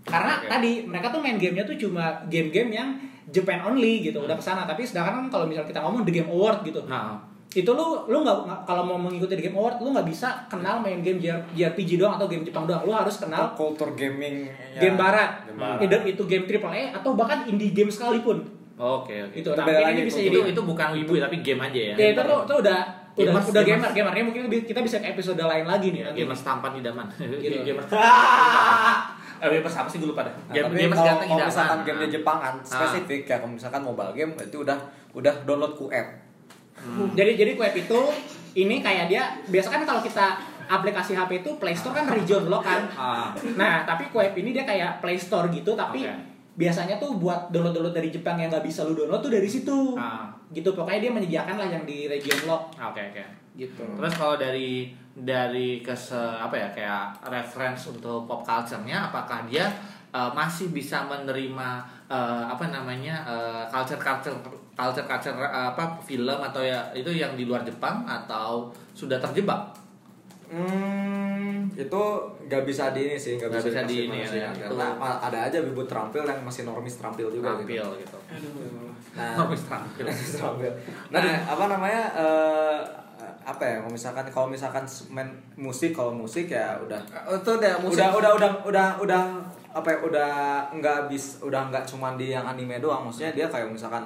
Karena
Oke.
tadi mereka tuh main gamenya tuh cuma game-game yang Japan only gitu, udah ke sana. Tapi sedangkan kan kalau misalnya kita ngomong The Game Award gitu,
Nah,
itu lu lu nggak kalau mau mengikuti The Game Award, lu nggak bisa kenal main game JR JRPG doang atau game Jepang doang. Lu harus kenal
kultur gaming ya.
game barat,
Game barat.
either itu game triple A atau bahkan indie game sekalipun.
oke oke.
Itu,
Itu
nah,
lagi
ini bisa
tuh.
jadi
Itu itu bukan wibu ya, tapi game aja ya.
ya itu tuh, tuh udah udah
Gamers,
udah
gamers.
gamer gamernya mungkin lebih- kita bisa ke episode lain lagi nih nanti.
Gamers tampan idaman.
Gitu.
Gamers. Eh, gamers apa sih gue lupa dah.
Nah,
Game
tapi
gamers
kalau, kalau misalkan gamenya Jepangan
Ah.
spesifik ya kalau misalkan mobile game itu udah udah download QF.
Jadi jadi web itu ini kayak dia biasa kan kalau kita aplikasi HP itu Play Store kan region lock kan.
Ah.
Nah, tapi web ini dia kayak Play Store gitu tapi
Oke.
biasanya tuh buat download-download dari Jepang yang nggak bisa lu download tuh dari situ.
Ah.
Gitu pokoknya dia menyediakan lah yang di region lock
Oke oke.
gitu.
Terus kalau dari dari kese apa ya kayak reference untuk pop culture-nya apakah dia uh, masih bisa menerima uh, apa namanya uh, culture culture culture culture uh, apa film atau ya itu yang di luar Jepang atau sudah terjebak?
Hmm, itu nggak bisa di ini sih, nggak bisa,
bisa di ini ya, ya.
Karena ma- ada aja wibu terampil yang masih normis terampil juga
Tampil
gitu.
gitu.
Nah,
tampil.
terampil. Nah, apa namanya? eh, apa ya kalau misalkan kalau misalkan main musik kalau musik ya udah
itu udah musik
udah udah udah udah udah apa ya udah nggak bis udah nggak cuma di yang anime doang maksudnya dia kayak misalkan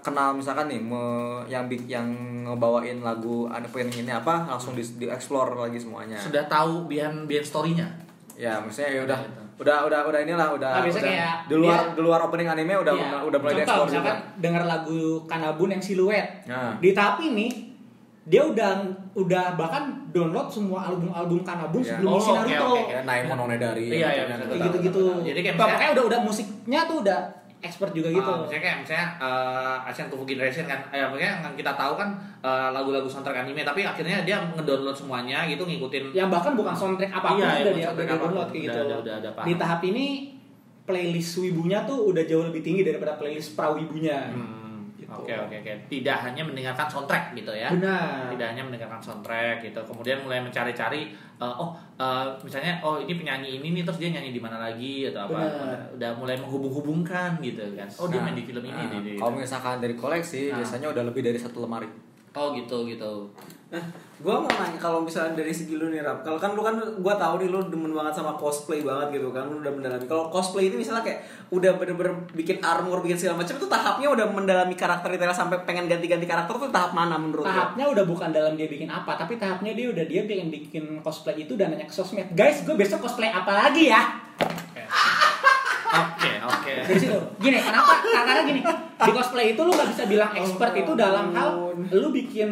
kenal misalkan nih me- yang big yang ngebawain lagu anime ini apa langsung di, di explore lagi semuanya
Sudah tahu behind behind story-nya.
ya maksudnya ya udah
Gitu.
Udah udah udah inilah udah,
Nah,
udah
kayak
di luar
dia-
di luar opening anime udah
Iya.
udah mulai
Contoh,
explore juga
misalkan denger lagu Kanabun yang siluet.
Nah.
Di tahap ini dia udah udah bahkan download semua album-album Kanabun
Iya.
sebelum
Oh,
Naruto.
oke.
ya Naimon Onedari
Iya, iya,
gitu, gitu.
Gitu-gitu.
Jadi kayak
udah udah musiknya tuh udah expert juga gitu.
Ah, misalnya kayak misalnya uh, Asian Kung Fu Generation kan, eh, maksudnya yang kita tahu kan uh, lagu-lagu soundtrack anime, tapi akhirnya dia ngedownload semuanya gitu, ngikutin.
yang bahkan bukan soundtrack apa pun
Iya,
udah
iya,
dia udah dia download
apa pun.
kayak
Udah,
gitu.
udah, udah, udah paham.
Di tahap ini playlist wibunya tuh udah jauh lebih tinggi daripada playlist prawibunya.
Hmm,
Gitu.
Oke oke oke. Tidak hanya mendengarkan soundtrack gitu ya.
Benar.
Tidak hanya mendengarkan soundtrack gitu. Kemudian mulai mencari-cari, uh, oh uh, misalnya oh ini penyanyi ini nih terus dia nyanyi di mana lagi atau apa. Udah, mulai menghubung-hubungkan gitu kan. Oh dia
Nah,
main di film ini.
nah,
di, di-
kalau misalkan dari koleksi
Nah.
biasanya udah lebih dari satu lemari
Oh gitu gitu.
Nah, gua mau nanya kalau misalnya dari segi lu nih Rap, kalau kan lu kan gua tahu nih lu demen banget sama cosplay banget gitu kan, lu udah mendalami. Kalau cosplay ini misalnya kayak udah bener-bener bikin armor, bikin segala macam itu tahapnya udah mendalami karakter detail sampai pengen ganti-ganti karakter tuh tahap mana menurut lu?
tahapnya udah bukan dalam dia bikin apa tapi tahapnya dia udah dia bikin bikin cosplay itu dan nanya ke sosmed guys gue besok cosplay apa lagi ya
Oke oke.
dari situ gini kenapa karena gini di cosplay itu lu nggak bisa bilang expert itu dalam hal lu bikin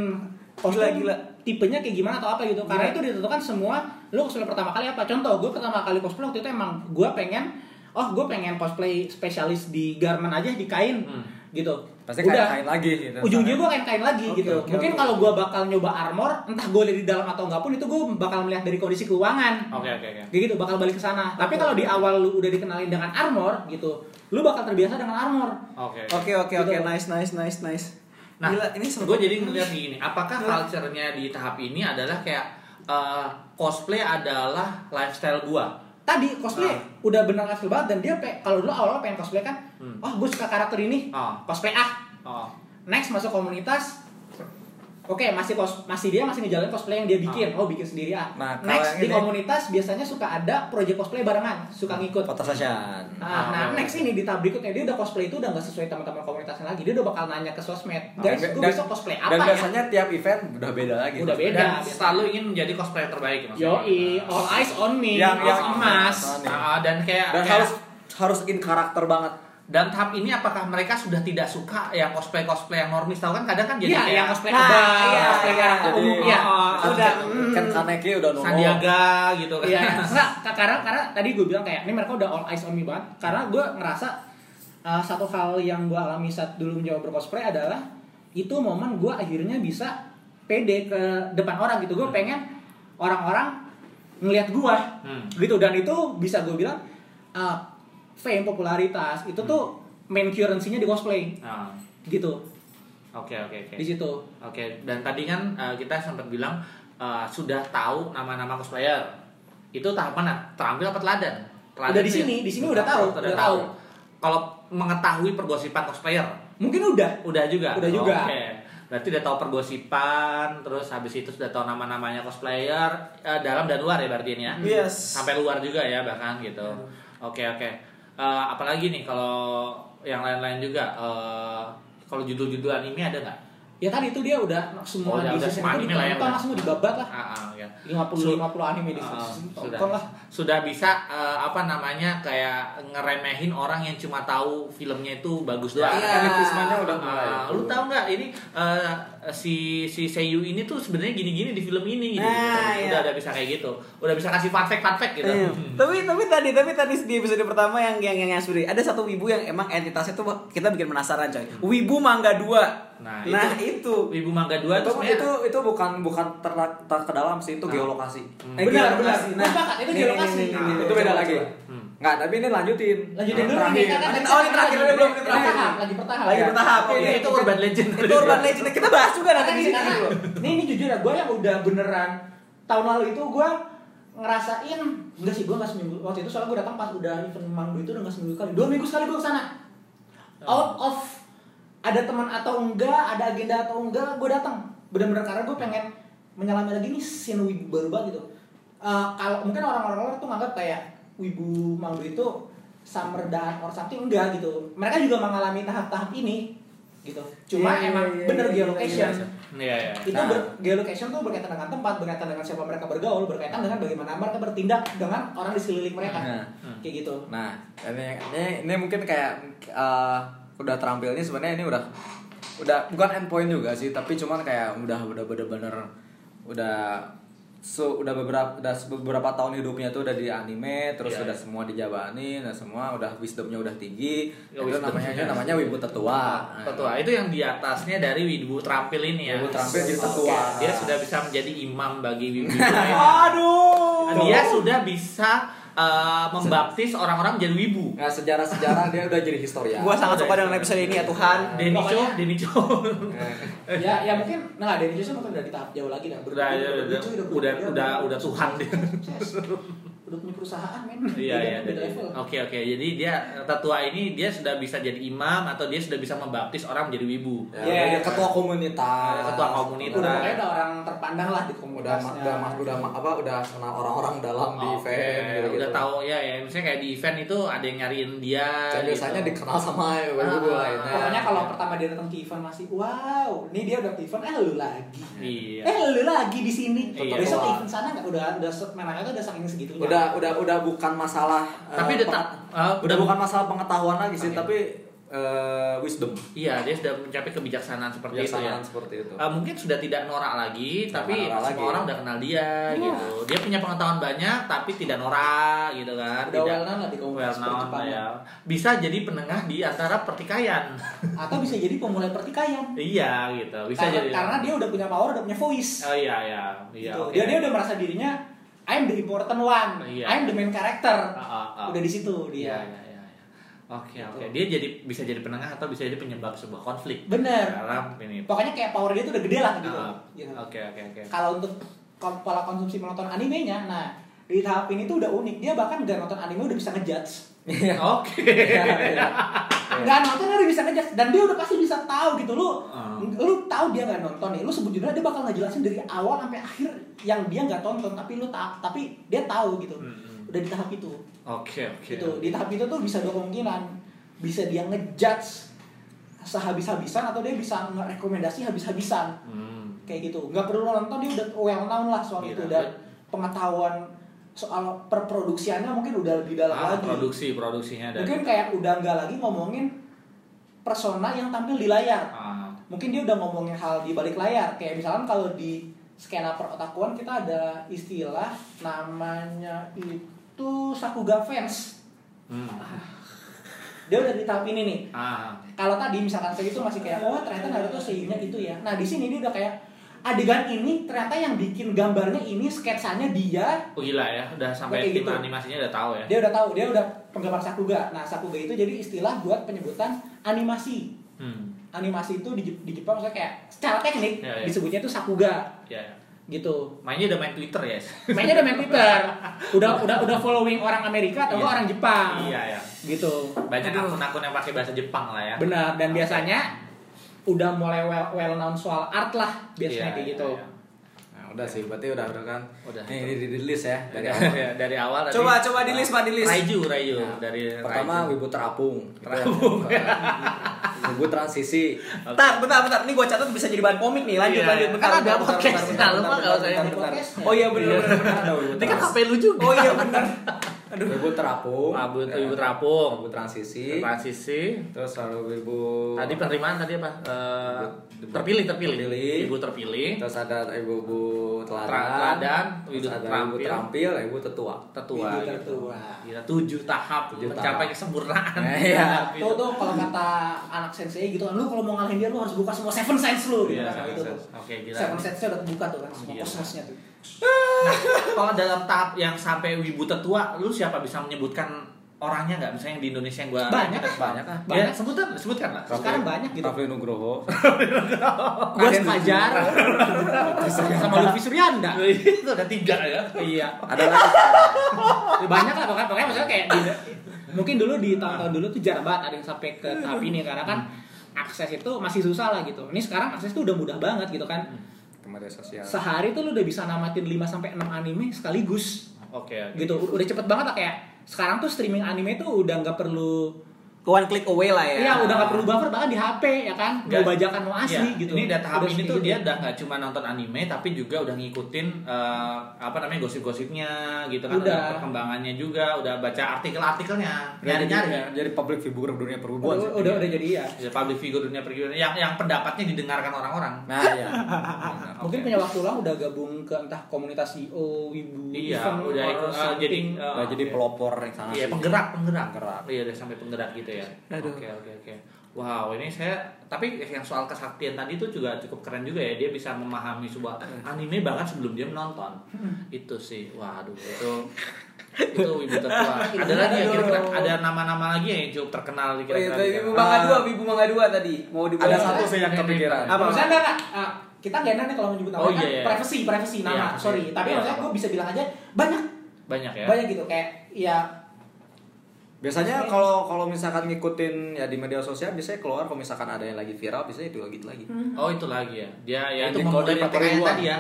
cosplay
Gila, gila.
tipenya kayak gimana atau apa gitu karena itu ditentukan semua lu cosplay pertama kali apa contoh gue pertama kali cosplay waktu itu emang gue pengen oh gue pengen cosplay spesialis di garment aja di kain
Hmm.
Gitu
pasti kain kain lagi gitu
ujung-ujungnya gue kain kain lagi
Oke,
gitu
oke,
mungkin
oke.
kalau gue bakal nyoba armor entah gue lihat di dalam atau enggak pun itu gue bakal melihat dari kondisi keuangan
Oke oke oke.
kayak gitu bakal balik ke sana tapi kalau di awal lu udah dikenalin dengan armor gitu lu bakal terbiasa dengan armor
Oke.
Oke oke oke
Gitu.
nice nice nice nice.
Nah,
Gila, ini seru
gue jadi ngeliat gini, apakah culture-nya di tahap ini adalah kayak uh, cosplay adalah lifestyle gua?
Tadi cosplay
Ah.
udah benar level banget dan dia kalau dulu awal pengen cosplay kan
Hmm.
oh gue suka karakter ini
Oh.
cosplay ah
Oh.
next masuk komunitas Oke, masih kos masih dia masih ngejalanin cosplay yang dia bikin. Oh, bikin sendiri ah.
Nah,
next di
ini-
komunitas biasanya suka ada project cosplay barengan, suka ngikut.
foto session
Nah,
Ah,
nah
oke.
next ini di tahap berikutnya dia udah cosplay itu udah nggak sesuai teman-teman komunitasnya lagi. Dia udah bakal nanya ke sosmed, guys,
Dan-
gue besok cosplay apa
dan
ya?
biasanya tiap event udah beda lagi
Udah beda.
Dan
biasanya.
selalu ingin menjadi cosplayer terbaik maksudnya.
Yoi, all eyes on me,
Yang-
emas.
yang-
Ah, dan kayak,
dan
kayak-
harus harus in karakter banget
dan tahap ini apakah mereka sudah tidak suka yang cosplay cosplay yang normis tahu kan kadang kan jadi
Iya,
kayak
yang cosplay
Nah,
abang,
iya,
cosplay
iya.
Jadi-
umum, iya.
Ah,
udah,
kan, kan Kaneki udah nongol
Sandiaga gitu kan.
Iya, enggak, ka- karena karena tadi gue bilang kayak ini mereka udah all eyes on me banget. Karena gue ngerasa uh, satu hal yang gue alami saat dulu mencoba bercosplay adalah itu momen gue akhirnya bisa pede ke depan orang gitu. Gue pengen orang-orang ngelihat gue
Hmm.
gitu dan itu bisa gue bilang uh, fame popularitas itu tuh main currency-nya di cosplay
Ah,
gitu
Oke oke oke.
di situ.
Oke, dan tadi kan uh, kita sempat bilang uh, sudah tahu nama-nama cosplayer. Itu tahap mana? Terampil apa teladan? Teladan
Udah di
ya?
sini, di sini udah tahu, udah tahu.
Kalau mengetahui pergosipan cosplayer,
Mungkin udah
udah juga.
Udah juga.
Oke. Berarti udah tahu pergosipan, terus habis itu sudah tahu nama-namanya cosplayer eh, dalam dan luar ya berarti ini ya.
Yes.
Sampai luar juga ya bahkan gitu. Oke oke. Eh, apalagi nih kalau yang lain-lain juga eh, kalau judul-judul anime ada nggak?
ya tadi itu dia udah semua
Oh, udah-
di
udah
season
semua anime lah ya, udah.
semua dibabat lah
Ah, ah, ya.
50 50 anime di season
sudah
lah
sudah bisa eh, apa namanya kayak ngeremehin orang yang cuma tahu filmnya itu bagus doang.
Iya.
Animismanya udah mulai
Ah, lu tahu nggak ini eh, si si Seiyu ini tuh sebenarnya gini-gini di film ini gitu.
Nah,
udah
iya.
ada bisa kayak gitu. Udah bisa kasih fun fact fun fact gitu.
Iya. Tapi tapi tadi tapi tadi di episode pertama yang yang yang, yang sebenarnya ada satu wibu yang emang entitasnya tuh kita bikin penasaran coy. Wibu Mangga 2.
Nah,
Nah,
itu,
itu.
Wibu Mangga 2
itu
itu
itu itu bukan bukan ter, ter ke dalam sih itu
Ah.
geolokasi
Hmm.
Eh,
Benar,
geolokasi.
benar. Sepakat, itu
nih,
geolokasi.
nih, nih, nih,
Ah.
nih,
itu beda
coba,
lagi
coba.
Hmm.
Nggak tapi ini lanjutin
lanjutin dulu
Terakhir.
nih kan kan
oh, ini terakhir,
lagi-
belum, ini
lagi
terakhir.
bertahap, lagi bertahap
Lagi bertahap.
Oke, itu urban legend.
Itu urban legend. Kita bahas juga nanti di sini dulu.
ini, ini jujur ya, gue yang udah beneran tahun lalu itu gue ngerasain enggak sih gue nggak seminggu waktu itu soalnya gue datang pas udah event mangdu itu udah nggak seminggu kali dua minggu sekali gue ke sana out of ada teman atau enggak ada agenda atau enggak gue datang bener-bener karena gue pengen menyelami lagi nih scene wibu baru banget gitu Eh, kalau mungkin orang-orang tuh nganggap kayak wibu mangdu itu summer dan or something enggak gitu. Mereka juga mengalami tahap-tahap ini gitu. Cuma
Iya,
emang
iya,
bener
iya,
geolocation.
iya,
Iya, iya.
itu
Nah.
ber- geolocation tuh berkaitan dengan tempat berkaitan dengan siapa mereka bergaul berkaitan dengan bagaimana mereka bertindak dengan orang di sekeliling mereka.
Nah.
kayak gitu.
Nah, ini ini, ini mungkin kayak eh, udah terampil ini sebenarnya ini udah udah bukan endpoint juga sih, tapi cuman kayak udah udah bener-bener udah so udah beberapa udah beberapa tahun hidupnya tuh udah di anime terus
Iya,
udah
iya.
semua dijabanin nah semua udah wisdomnya udah tinggi
Ya,
itu namanya namanya wibu tetua
Tetua itu yang di atasnya dari wibu terampil ini ya.
Wibu terampil jadi tetua.
Dia sudah bisa menjadi imam bagi wibu lain.
aduh
Dia sudah bisa eh, membaptis orang-orang menjadi wibu.
nah sejarah-sejarah dia udah jadi historia
Gua sangat suka dengan episode ini ya Tuhan.
Denicho, Denicho.
ya ya mungkin nah Jason mungkin udah di tahap jauh lagi dah
udah, udah, udah, udah, udah, udah Tuhan dia.
Udah punya perusahaan men
Iya iya.
beda
jadi-
level
Oke oke. Jadi dia tetua ini dia sudah bisa jadi imam atau dia sudah bisa membaptis orang menjadi wibu.
Ya,
Iya.
udah ketua komunitas
Ketua komunitas.
udah pokoknya udah orang terpandang lah di
udah
komunitasnya
ma- udah udah ma- apa udah kenal orang-orang dalam di
Oke,
event gitu,
udah tahu ya ya misalnya kayak di event itu ada yang nyariin dia
biasanya
gitu.
dikenal sama ibu ibu
Ah,
lainnya
pokoknya kalau pertama dia datang ke event masih wow nih dia udah ke event eh lu lagi
iya
eh lu lagi di sini
Iya.
besok ke event sana nggak udah udah memangnya tuh udah saking segitu
udah udah udah bukan masalah
Tapi
eh,
dia tak-
peng-
ah,
udah bukan masalah pengetahuan lagi sih
Oke.
tapi eh, wisdom
iya dia sudah mencapai kebijaksanaan seperti itu ya
Kebijaksanaan seperti itu
Eh, mungkin sudah tidak norak lagi,
Tidak
tapi
norak
semua
lagi.
orang udah kenal dia gitu. Dia punya pengetahuan banyak, tapi tidak norak gitu kan.
udah
tidak
well known di
well
komunitas
known
perjepangan.
ya. Bisa jadi penengah di antara pertikaian.
atau bisa jadi pemulai pertikaian
iya gitu. Bisa
karena,
jadi.
karena dia udah punya power udah punya voice
Oh iya iya. Iya.
gitu.
oke.
dia dia udah merasa dirinya I'm the important one
Iya.
I'm the main character
Ah, ah, ah.
udah di situ
Iya
dia
iya iya. iya. Oke oke. Dia jadi bisa jadi penengah atau bisa jadi penyebab sebuah konflik.
bener
Dalam ini.
pokoknya kayak power dia tuh udah gede lah gitu, Gitu.
Oke oke oke.
kalau untuk pola konsumsi menonton animenya nah di tahap ini tuh udah unik dia bahkan gak nonton anime udah bisa ngejudge
Oke.
nggak nonton udah bisa ngejudge. Dan dia udah pasti bisa tahu gitu. Lu
Ah.
lu tahu dia nggak nonton nih. Lu sebut judulnya dia bakal ngejelasin dari awal sampai akhir yang dia nggak tonton. Tapi lu tahu tapi dia tahu gitu.
Hmm.
udah di tahap itu.
Oke oke.
gitu. Di tahap itu tuh bisa dua kemungkinan bisa dia ngejudge sehabis-habisan atau dia bisa ngerekomendasi habis-habisan.
Hmm.
kayak gitu. Nggak perlu nonton dia udah well known lah soal
Iya,
itu. Dan pengetahuan soal perproduksiannya mungkin udah lebih dalam
Ah,
lagi.
produksi produksinya dari
mungkin kayak udah nggak lagi ngomongin persona yang tampil di layar.
Ah,
mungkin dia udah ngomongin hal di balik layar. Kayak misalkan kalau di skena perotakuan kita ada istilah namanya itu sakuga fans.
Hmm.
dia udah di tahap ini nih.
Ah,
kalau tadi misalkan saya itu masih kayak oh ternyata Naruto sehingga itu ya. Nah di sini dia udah kayak adegan ini ternyata yang bikin gambarnya ini sketsanya dia
oh gila ya, udah sampai tim
gitu.
animasinya udah tahu ya.
dia udah tahu dia udah penggemar sakuga nah sakuga itu jadi istilah buat penyebutan animasi
Hmm.
animasi itu di, di Jepang maksudnya kayak secara teknik
Ya, ya.
disebutnya itu sakuga
Ya, ya.
gitu
Mainnya udah main Twitter ya.
mainnya udah main Twitter udah udah udah following orang Amerika atau
Iya.
orang Jepang
Iya ya.
gitu
Banyak akun-akun yang pakai bahasa Jepang lah ya.
benar dan biasanya udah mulai well, well known soal art lah
Iya,
biasanya kayak
iya,
gitu
iya.
nah udah sih berarti udah udah kan
Udah.
nih ini di, di list ya dari
Dari,
awal
ya, dari awal tadi.
Coba coba di list Pak, di list.
Raiju, Raiju
Nah,
dari
pertama
Raiju.
wibu terapung
Terapung.
wibu transisi
Bentar, bentar, bentar. Ini gue catat bisa jadi bahan komik nih. Lanjut,
Iya.
lanjut. Bentar,
Kan ada
bentar, bentar,
podcast. Nah, lupa
bentar,
nggak usah
bentar,
ini
bentar.
podcastnya.
Oh iya benar,
Iya.
benar.
Ada
Ini kan HP lu juga.
Oh iya benar. Aduh.
wibu terapung
Ah, wibu-
ya.
wibu terapung.
wibu transisi
Transisi.
terus ada wibu
Tadi penerimaan tadi apa? Eh,
Wibu-
terpilih, terpilih.
terpilih.
Ibu terpilih.
terus ada ibu ibu teladan,
teladan,
terus
wibu
ada
terampil.
ibu terampil ibu tetua
Tetua.
Ibu
gitu.
tertua.
Gila, tujuh tahap
Tujuh
mencapai
tahap.
kesempurnaan.
Iya.
tuh tuh kalau kata anak sensei gitu kan lu kalau mau ngalahin dia lu harus buka semua seven sense lu gitu
Iya,
kan
seven
itu tuh
sense. Oke, gila.
seven sense udah kebuka tuh kan semua
Iya.
kosmosnya tuh
Nah, kalau dalam tahap yang sampai wibu tetua, lu siapa bisa menyebutkan orangnya nggak? Misalnya di Indonesia yang gua
Banyak.
banyak kan
Ya, sebutkan, sebutkan lah.
Sekarang banyak gitu.
Rafli Nugroho.
Raden Fajar sama Luffy Suryanda.
Itu udah tiga ya.
iya.
Ada lagi.
Banyak lah pokoknya pokoknya maksudnya kayak di- mungkin dulu di tahun-tahun dulu tuh jarang banget ada yang sampai ke tahap ini karena kan akses itu masih susah lah gitu. Ini sekarang akses itu udah mudah banget gitu kan.
Ke media sosial.
Sehari tuh lu udah bisa namatin 5 sampai 6 anime sekaligus.
Oke, oke.
Gitu. Udah cepet banget lah kayak sekarang tuh streaming anime tuh udah nggak perlu
one click away lah ya
Iya, udah nggak perlu buffer bahkan di HP ya kan. Mau
Nggak.
bajakan mau asli
Iya,
gitu.
Ini data
Udah
ini tuh dia udah nggak cuma nonton anime tapi juga udah ngikutin eh, apa namanya gosip-gosipnya gitu kan,
Udah.
udah perkembangannya juga, udah baca artikel-artikelnya,
Jadi,
nyari-nyari.
jadi public figure dunia perhubungan.
udah, udah udah jadi ya.
Ya, public figure dunia pergaulan yang yang pendapatnya didengarkan orang-orang.
Nah, ya.
Mungkin punya waktu luang udah gabung ke entah komunitas CEO, wibu,
Iya,
event,
udah ikut
something.
jadi
Udah jadi pelopor yang sana
Iya, penggerak, penggerak.
Penggerak.
Iya, udah sampai penggerak gitu ya.
Aduh.
Oke, oke, oke. Wow, ini saya tapi yang soal kesaktian tadi itu juga cukup keren juga ya. Dia bisa memahami sebuah anime bahkan sebelum dia menonton. Itu sih. Waduh, itu itu ibu tertua. Ada lagi ya kira-kira ada nama-nama lagi yang cukup terkenal
Oh,
kira-kira.
itu
gitu.
Ibu Mangga dua, Ibu Mangga dua tadi mau
Ada satu sih yang kepikiran.
Apa? Maksudnya enggak, enggak. Ah, kita nggak enak nih kalau menyebut nama
Oh,
kan
iya, iya.
privacy, privacy nama.
Iya,
Sorry,
iya.
tapi
Iya,
maksudnya gue bisa bilang aja banyak,
Banyak ya.
banyak gitu kayak ya
Biasanya kalau kalau misalkan ngikutin ya di media sosial biasanya keluar kalau misalkan ada yang lagi viral biasanya itu gitu lagi.
Oh, itu lagi ya. Dia ya itu memulai
di
pertikaian tadi ya.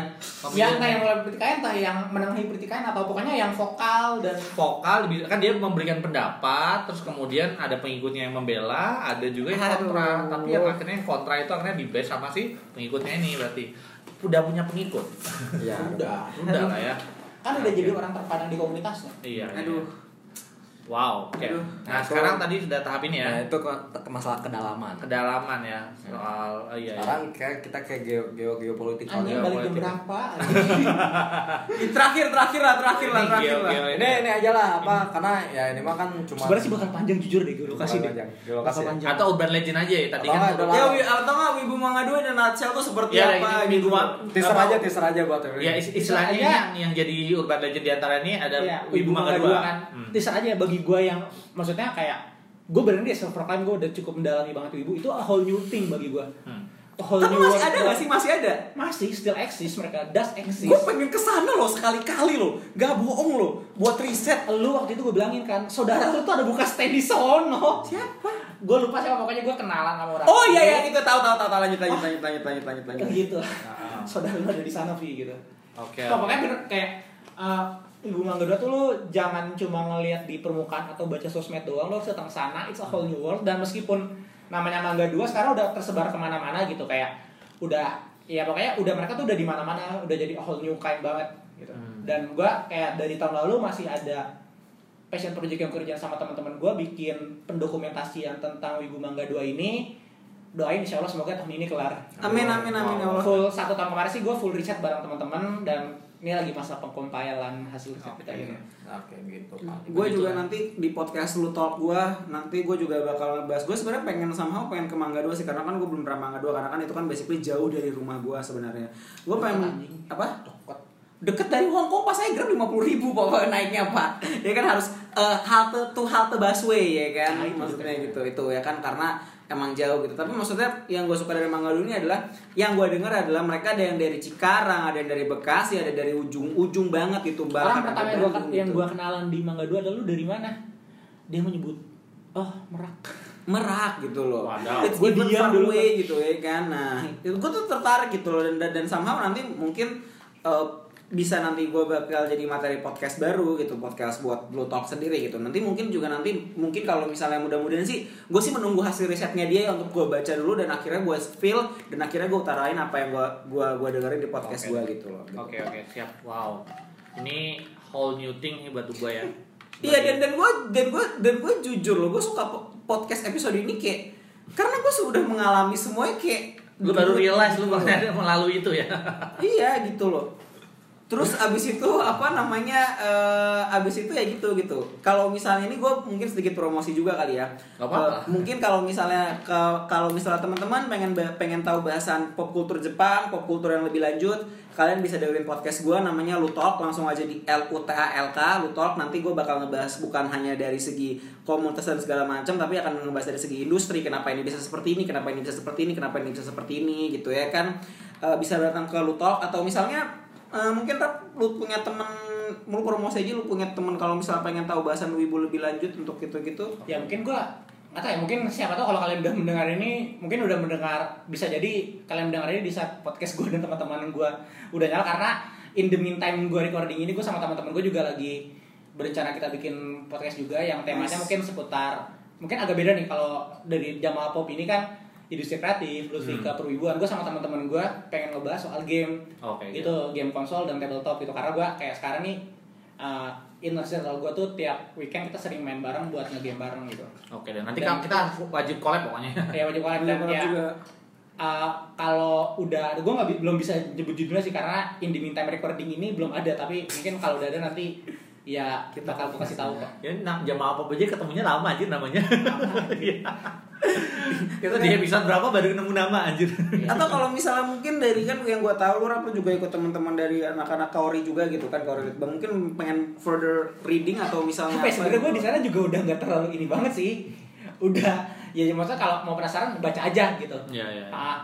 ya yang mulai pertikaian, entah yang menengahi pertikaian atau pokoknya yang vokal dan
vokal kan dia memberikan pendapat terus kemudian ada pengikutnya yang membela ada juga yang kontra
Aduh.
tapi yang akhirnya yang kontra itu akhirnya di base sama si pengikutnya ini berarti udah punya pengikut
Iya.
udah.
udah lah ya
Kan udah jadi orang terpandang di komunitasnya.
iya iya.
Aduh.
Wow oke
Aduh.
nah
Itu-
sekarang tadi sudah tahap ini ya
Nah, itu ke, ke masalah kedalaman.
kedalaman ya soal oh, iya, iya.
Sekarang kayak kita kayak geo geo geopolitik.
Anjing
Iya,
balik jam berapa?
terakhir terakhir lah, terakhir lah,
Ini
terakhir
geo-
lah.
geo-
Ini ini aja lah apa karena ya ini mah kan cuma
Sebenarnya sih bakal panjang jujur deh gue lokasi deh.
Panjang, geolokasi ya.
panjang.
atau urban legend aja ya tadi
Atau
kan udah-
udah
Ya, atau nggak Wibu Mangga dua dan Nutshell tuh seperti
Ya,
apa
ini
gitu.
Teaser aja teaser aja buat
ya is- istilahnya
Istilahnya-
yang yang jadi urban legend di antara ini ada
Iya,
Wibu Mangga dua
kan.
Hmm.
Teaser aja bagi gue yang maksudnya kayak gue bener deh self proclaim gue udah cukup mendalami banget ibu itu a whole new thing bagi gue.
Hmm.
A whole
Tapi
new
masih ada nggak sih? Masih ada.
Masih still exist mereka does exist.
Gue pengen ke sana loh sekali-kali loh, gak bohong loh, buat riset.
lu waktu itu gue bilangin kan saudara lu tuh ada buka stand di sono
Siapa?
gue lupa siapa pokoknya gue kenalan sama orang
Oh iya ya itu tahu tahu tahu tahu lanjut lanjut lanjut lanjut lanjut lanjut lanjut.
gitu
Ah.
saudara lu ada di sana Vi gitu
oke
Nah, pokoknya bener kayak uh, Ibu Mangga Dua tuh lu jangan cuma ngelihat di permukaan atau baca sosmed doang, lu harus datang sana, it's a whole new world dan meskipun namanya Mangga Dua sekarang udah tersebar ke mana-mana gitu kayak udah ya pokoknya udah mereka tuh udah di mana-mana udah jadi a whole new kind banget gitu
Hmm.
dan gua kayak dari tahun lalu masih ada passion project yang kerjaan sama teman-teman gua bikin pendokumentasian tentang Wibu Mangga Dua ini doain insya Allah semoga tahun ini kelar
Amin amin amin ya Allah.
full satu tahun kemarin sih gue full riset bareng teman-teman dan ini lagi masa pengkompilan hasil riset kita ini.
Oke gitu.
Gue juga nanti di podcast lu talk gue nanti gue juga bakal ngebahas gue sebenarnya pengen somehow pengen ke Mangga Dua sih karena kan gue belum pernah Mangga Dua karena kan itu kan basically jauh dari rumah gue sebenarnya. Gue pengen
Anjing.
apa?
Dokot.
Deket dari Hong Kong pas saya grab lima puluh ribu pokoknya naiknya pak. Ya kan harus eh, halte to halte busway ya kan
Nah, itu
maksudnya
deket.
gitu itu ya kan karena emang jauh gitu. Tapi maksudnya yang gue suka dari Mangga Dua ini adalah yang gue dengar adalah mereka ada yang dari Cikarang, ada yang dari Bekasi, ada dari ujung-ujung banget gitu
Orang
bahkan
pertama
ada
yang gue yang
gitu.
gua kenalan di Mangga Dua adalah lu dari mana? Dia menyebut oh Merak.
merak gitu loh.
Wadaw.
It's
Gua
even
diam dulu,
gitu ya kan. Nah, itu gue tuh tertarik gitu loh dan dan, dan somehow nanti mungkin eh, bisa nanti gue bakal jadi materi podcast baru gitu podcast buat Blue Talk sendiri gitu nanti mungkin juga nanti mungkin kalau misalnya mudah-mudahan sih gue sih menunggu hasil risetnya dia untuk gue baca dulu dan akhirnya gue feel dan akhirnya gue utarain apa yang gue gua gua dengerin di podcast
Oke.
gue gitu loh gitu.
Oke oke siap. Wow. Ini whole new thing nih buat gue ya.
Iya dan dan gue dan gue dan gue jujur loh gue suka po- podcast episode ini kayak karena gue sudah mengalami semuanya kayak
Gue baru realize lu melalui itu ya.
iya gitu loh terus abis itu apa namanya eh, abis itu ya gitu gitu. Kalau misalnya ini gue mungkin sedikit promosi juga kali ya.
Gak.
Eh, mungkin kalau misalnya ke- kalau misalnya teman-teman pengen pengen tahu bahasan pop kultur Jepang pop kultur yang lebih lanjut kalian bisa dengerin podcast gue namanya Lutalk langsung aja di L U T A L K Lutalk nanti gue bakal ngebahas bukan hanya dari segi komunitas dan segala macam tapi akan ngebahas dari segi industri kenapa ini bisa seperti ini kenapa ini bisa seperti ini kenapa ini bisa seperti ini gitu ya kan. Eh, bisa datang ke Lutalk atau misalnya eh, mungkin Rap, lu punya temen lu promosi aja lu punya temen kalau misalnya pengen tahu bahasan wibu lebih lanjut untuk gitu-gitu.
Ya mungkin gua nggak tahu ya mungkin siapa tahu kalau kalian udah mendengar ini mungkin udah mendengar bisa jadi kalian mendengar ini di saat podcast gue dan teman-teman gue udah nyala karena in the meantime gue recording ini gue sama teman-teman gue juga lagi berencana kita bikin podcast juga yang temanya mungkin seputar mungkin agak beda nih kalau dari Jamal Pop ini kan industri kreatif, Lutfi
Hmm.
ke perwibuan gue sama teman-teman gue pengen ngebahas soal game
Oke,
gitu game konsol dan tabletop gitu karena gue kayak sekarang nih uh, inner circle gue tuh tiap weekend kita sering main bareng buat ngegame bareng gitu
Oke, dan nanti
Dan-
kita wajib collab pokoknya.
ya wajib collab dan
Collab
ya
juga.
uh, kalau udah gue nggak belum bisa nyebut judulnya sih karena in the meantime recording ini belum ada tapi mungkin kalau udah ada nanti ya kita bakal gue kasih tahu kok
Ya, nah, jam apa aja ketemunya lama anjir namanya. Iya. Kita di episode berapa baru nemu nama anjir.
Atau kalau misalnya mungkin dari kan yang gua tahu lu lu juga ikut teman-teman dari anak-anak Kaori juga gitu kan Kaori Litbang mungkin pengen further reading atau misalnya
Apa ya, sebenarnya
gitu.
gue di sana juga udah nggak terlalu ini banget sih udah ya maksudnya kalau mau penasaran baca aja gitu
Iya, iya. iya.
Ah,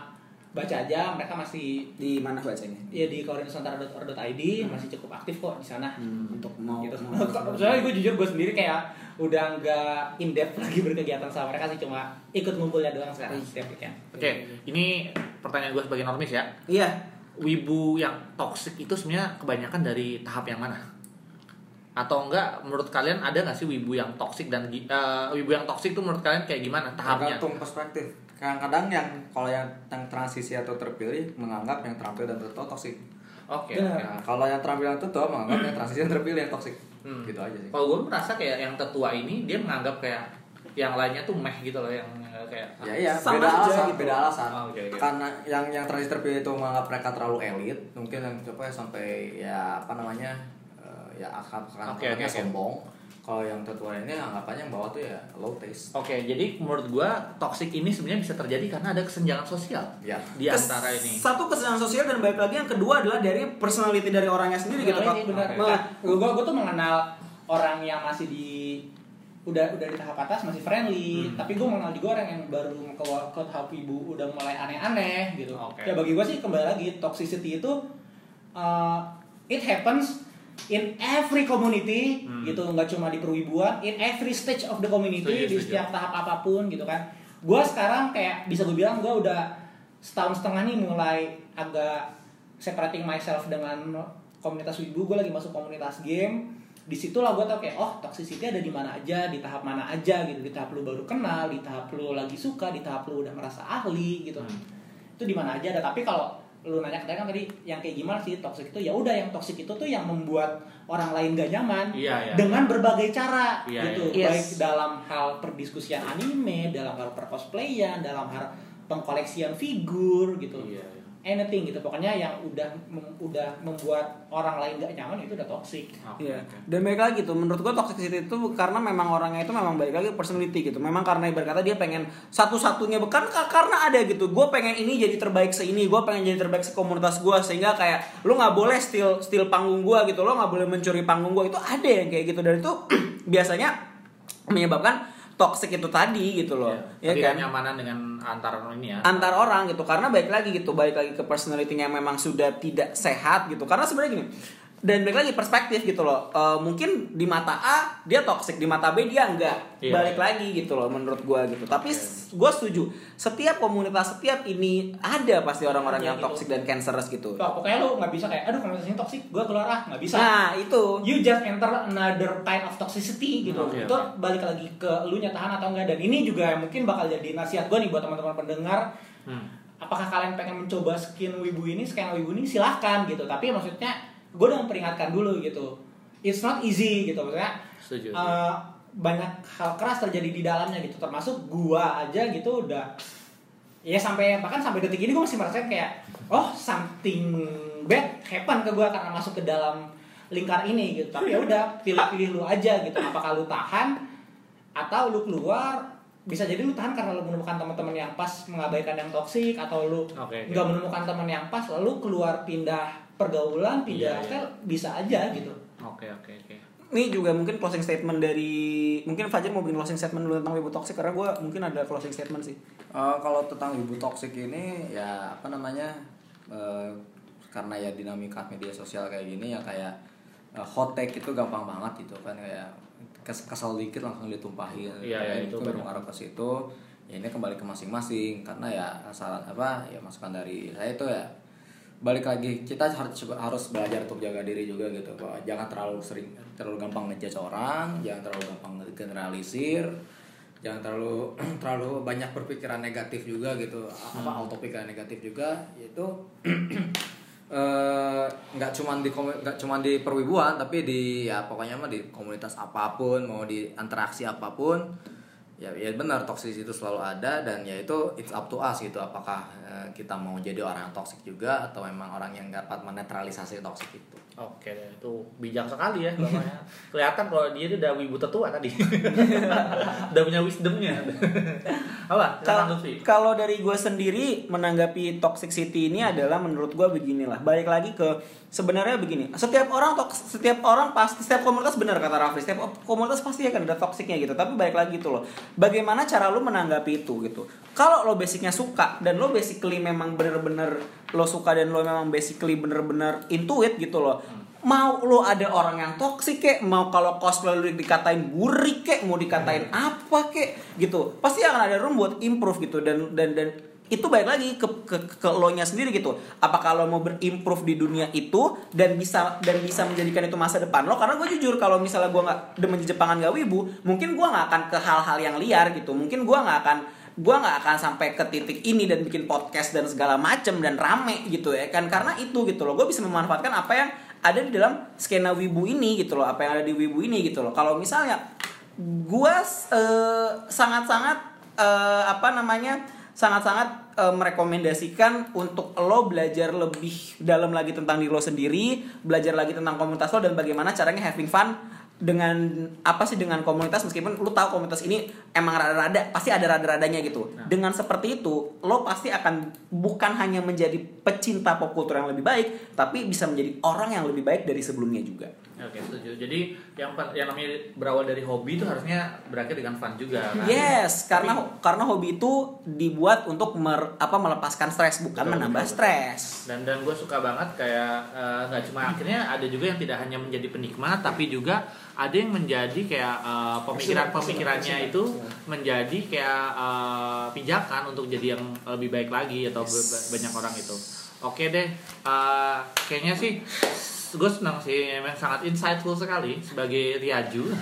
baca aja mereka masih
di mana bacanya?
ya di kaurinusantara.or.id masih cukup aktif kok di sana
Hmm, untuk mau
gitu.
mau-
Soalnya gue jujur gue sendiri kayak udah nggak in depth lagi berkegiatan sama mereka sih cuma ikut ngumpulnya doang sekarang setiap weekend.
Oke, ini pertanyaan gue sebagai normis ya.
Iya.
Wibu yang toxic itu sebenarnya kebanyakan dari tahap yang mana? Atau enggak menurut kalian ada nggak sih wibu yang toxic dan eh, wibu yang toxic itu menurut kalian kayak gimana tahapnya?
tergantung perspektif kadang-kadang yang kalau yang, yang transisi atau terpilih menganggap yang terampil dan tertutup toksik
Oke. Oke.
Nah, kalau yang terampil dan tertutup menganggap yang transisi dan terpilih yang toksik
Hmm.
gitu aja sih
Kalau gue merasa kayak yang tetua ini dia menganggap kayak yang lainnya tuh meh gitu loh yang kayak
ya iya
Sama
beda
aja
alasan
gitu.
beda alasan
Oh, oke, oke.
karena yang yang transisi terpilih itu menganggap mereka terlalu elit mungkin yang coba ya sampai ya apa namanya ya akal
Oke, oke, oke.
sombong kalau yang tertua ini anggapannya yang bawah tuh ya low taste
Oke, jadi menurut gua toxic ini sebenarnya bisa terjadi karena ada kesenjangan sosial
ya
di
Kes-
antara ini.
Satu kesenjangan sosial dan balik lagi yang kedua adalah dari personality dari orangnya sendiri gitu
Nah,
Pak.
ini benar.
Oke.
Nah, gue gue tuh mengenal orang yang masih di udah udah di tahap atas masih friendly,
Hmm.
tapi gue mengenal juga orang yang baru ke, ke tahap ibu udah mulai aneh-aneh gitu.
Oke.
Ya bagi gue sih kembali lagi toxicity itu uh, it happens in every community
Hmm.
gitu. Nggak cuma di perwibuan in every stage of the community di setiap tahap apa pun gitu kan. Gue sekarang kayak bisa gue bilang gue udah setahun setengah nih mulai agak separating myself dengan komunitas wibu. Gue lagi masuk komunitas game. Di situ lah gue tau kayak oh toxicity ada di mana aja di tahap mana aja gitu. Di tahap lu baru kenal di tahap lu lagi suka di tahap lu udah merasa ahli gitu.
Hmm.
itu di mana aja ada. Tapi kalau lu nanya ke kan tadi yang kayak gimana sih toxic itu ya udah yang toxic itu tuh yang membuat orang lain gak nyaman
Iya, iya.
dengan berbagai cara
Iya,
gitu
iya. Yes.
baik dalam hal perdiskusian anime dalam hal percosplayan dalam hal pengkoleksian figur gitu
Iya, iya.
Anything gitu pokoknya yang udah mem- udah membuat orang lain gak nyaman itu udah toxic
Iya.
oke.
Dan balik lagi tuh, menurut gua toxicity itu karena memang orangnya itu memang balik lagi personality gitu. Memang karena ibarat kata dia pengen satu-satunya bukan ka- karena ada gitu. Gue pengen ini jadi terbaik seini, gue pengen jadi terbaik sekomunitas gue sehingga kayak lu nggak boleh steal steal panggung gua gitu, lo nggak boleh mencuri panggung gua itu ada yang kayak gitu dan itu biasanya menyebabkan toxic itu tadi gitu loh.
Iya.
Ya kan?
Ketidaknyamanan dengan antar ini ya.
antar orang gitu karena baik lagi gitu balik lagi ke personality yang memang sudah tidak sehat gitu karena sebenarnya gini dan balik lagi perspektif gitu loh. Eh, mungkin di mata A dia toxic. Di mata B dia enggak.
Iya,
balik lagi gitu loh menurut gua gitu. Tapi gue setuju. Setiap komunitas setiap ini ada pasti orang-orang yang
gitu.
toxic dan cancerous gitu.
Wah, pokoknya lu nggak bisa kayak aduh komunitas ini toxic gue keluar ah. Nggak bisa.
Nah itu.
You just enter another kind of toxicity gitu.
Oke,
itu balik lagi ke lu nya tahan atau enggak. Dan ini juga mungkin bakal jadi nasihat gue nih buat teman-teman pendengar.
Hmm.
Apakah kalian pengen mencoba skin wibu ini, skin wibu ini? Silahkan gitu. Tapi maksudnya gue udah memperingatkan dulu gitu. It's not easy gitu maksudnya.
Setuju.
eh, banyak hal keras terjadi di dalamnya gitu termasuk gua aja gitu udah ya sampai bahkan sampai detik ini gue masih merasa kayak oh something bad happen ke gua karena masuk ke dalam lingkar ini gitu tapi ya udah pilih-pilih lu aja gitu apakah lu tahan atau lu keluar bisa jadi lu tahan karena lu menemukan teman-teman yang pas mengabaikan yang toksik atau lu
Oke, oke.
nggak menemukan teman yang pas lalu keluar pindah pergaulan pindah
Iya, iya.
style bisa aja gitu
Oke, oke, oke.
ini juga mungkin closing statement dari mungkin Fajar mau bikin closing statement dulu tentang wibu toxic karena gue mungkin ada closing statement sih
Eh, kalau tentang ibu toksik ini ya apa namanya eh, karena ya dinamika media sosial kayak gini ya kayak eh, hot take itu gampang banget gitu kan kayak kes- kesal dikit langsung ditumpahin
Iya, iya,
itu
itu
baru
banyak.
ngaruh ke situ ya ini kembali ke masing-masing karena ya saran apa ya masukan dari saya itu ya balik lagi kita harus harus belajar untuk jaga diri juga gitu bahwa jangan terlalu sering terlalu gampang ngejudge orang jangan terlalu gampang generalisir jangan terlalu terlalu banyak berpikiran negatif juga gitu. Apa auto pikiran negatif juga itu eh, nggak cuman di komu- nggak cuman di perwibuan tapi di ya pokoknya mah di komunitas apa pun mau di interaksi apa pun ya ya benar toksis itu selalu ada dan ya itu it's up to us gitu apakah eh, kita mau jadi orang yang toksik juga atau memang orang yang dapat menetralisasi toksik itu
Oke, itu bijak sekali ya bapaknya. Kelihatan kalau dia itu udah wibu tetua tadi. udah punya wisdomnya. Apa?
Kalau kalau dari gue sendiri menanggapi toxicity ini adalah menurut gue beginilah. Balik lagi ke sebenarnya begini. Setiap orang toks, setiap orang pasti setiap komunitas benar kata Rafli. Setiap komunitas pasti akan ada toksiknya gitu. Tapi balik lagi itu loh. Bagaimana cara lu menanggapi itu gitu. Kalau lo basicnya suka dan lo basically memang bener-bener lo suka dan lo memang basically bener-bener intuit gitu loh. Mau lo ada orang yang toksik kek mau kalau cosplay lu dikatain burik kek mau dikatain apa kek gitu pasti akan ada room buat improve gitu. Dan dan dan itu baik lagi ke ke, ke lo nya sendiri gitu. Apa kalau mau berimprove di dunia itu dan bisa dan bisa menjadikan itu masa depan lo? Karena gue jujur kalau misalnya gue nggak demen Jepangan gak wibu mungkin gue nggak akan ke hal-hal yang liar gitu. Mungkin gue nggak akan gue nggak akan sampai ke titik ini dan bikin podcast dan segala macem dan rame gitu ya kan. Karena itu gitu loh. Gue bisa memanfaatkan apa yang ada di dalam skena wibu ini gitu loh. Apa yang ada di wibu ini gitu loh. Kalau misalnya gue eh, sangat-sangat eh, apa namanya sangat-sangat eh, merekomendasikan untuk lo belajar lebih dalam lagi tentang diri lo sendiri belajar lagi tentang komunitas lo dan bagaimana caranya having fun dengan apa sih dengan komunitas meskipun lu tahu komunitas ini emang rada-rada pasti ada rada-radanya gitu. Dengan seperti itu, lo pasti akan bukan hanya menjadi pecinta pop culture yang lebih baik, tapi bisa menjadi orang yang lebih baik dari sebelumnya juga.
Oke, setuju. Jadi yang yang namanya berawal dari hobi itu harusnya berakhir dengan fun juga kan.
Yes, karena karena hobi itu dibuat untuk mer- apa melepaskan stres bukan
Betul,
menambah
betul,
stres.
dan dan gue suka banget kayak eh, nggak cuma akhirnya ada juga yang tidak hanya menjadi penikmat tapi juga ada yang menjadi kayak eh, pemikiran-pemikirannya itu menjadi kayak eh, pijakan untuk jadi yang lebih baik lagi atau be- banyak orang itu. Oke deh eh, kayaknya sih gue senang sih memang sangat insightful sekali sebagai Riaju.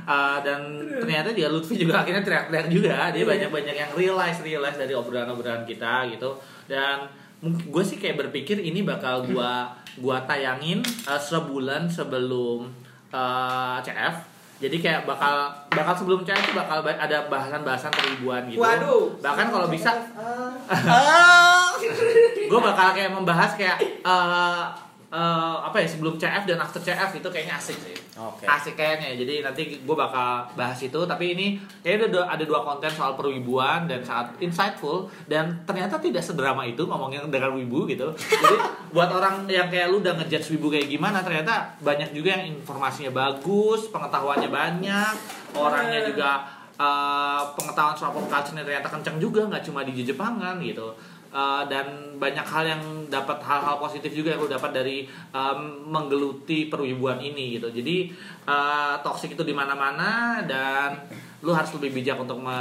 Eh, dan ternyata dia Lutfi juga akhirnya teriak-teriak juga. Dia banyak-banyak yang realize realize dari obrolan-obrolan kita gitu. Dan gue sih kayak berpikir ini bakal gua gua tayangin eh, sebulan sebelum eh, CF jadi kayak bakal bakal sebelum CF tuh bakal ba- ada bahasan-bahasan peribuan gitu
Waduh.
bahkan kalau bisa
Ah.
gue bakal kayak membahas kayak eh eh, apa ya sebelum CF dan after CF itu kayaknya asik sih.
Oke.
asik kayaknya. Jadi nanti gue bakal bahas itu. Tapi ini kayaknya ada dua, ada dua konten soal perwibuan dan sangat insightful. Dan ternyata tidak sedrama itu ngomongin dengan wibu gitu. Jadi buat orang yang kayak lu udah ngejudge wibu kayak gimana ternyata banyak juga yang informasinya bagus pengetahuannya banyak. Orangnya juga eh, pengetahuan soal pop culture-nya ternyata kenceng juga nggak cuma di Jepangan gitu Uh, dan banyak hal yang dapat hal-hal positif juga yang lu dapat dari um, menggeluti perwibuan ini gitu. Jadi uh, toxic itu di mana-mana dan lu harus lebih bijak untuk me-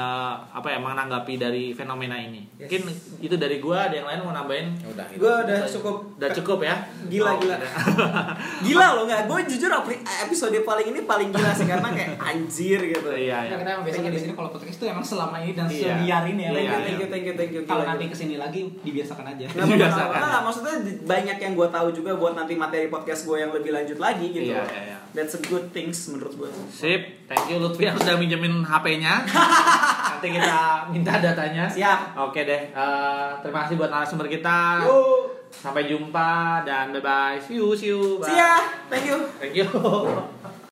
apa ya menanggapi dari fenomena ini mungkin itu dari gua ada yang lain mau nambahin
Ya udah gitu.
Gue udah cukup
udah cukup ya
Gila,
Oh,
gila.
udah.
gila loh nggak gue jujur episode paling ini paling gila sih karena kayak anjir gitu
iya
Ya,
iya
kita emang biasanya di sini kalau podcast itu emang selama ini dan
Iya.
seliar ini ya.
Iya,
thank you
iya.
thank you thank you thank you
Kalau
Gila,
nanti
ke
sini lagi dibiasakan aja.
Nggak apa-apa,
Biasakan.
nggak apa-apa. Nggak, maksudnya banyak yang gue tahu juga buat nanti materi podcast gue yang lebih lanjut lagi gitu.
Iya, iya, iya.
That's a good things menurut gue.
Sip, thank you Lutfi yang sudah minjemin HP-nya. Nanti kita minta datanya.
Siap.
Oke deh. eh, terima kasih buat narasumber kita.
Yo,
Sampai jumpa dan bye bye. See you, see you. Bye.
see ya. Thank you.
Thank you.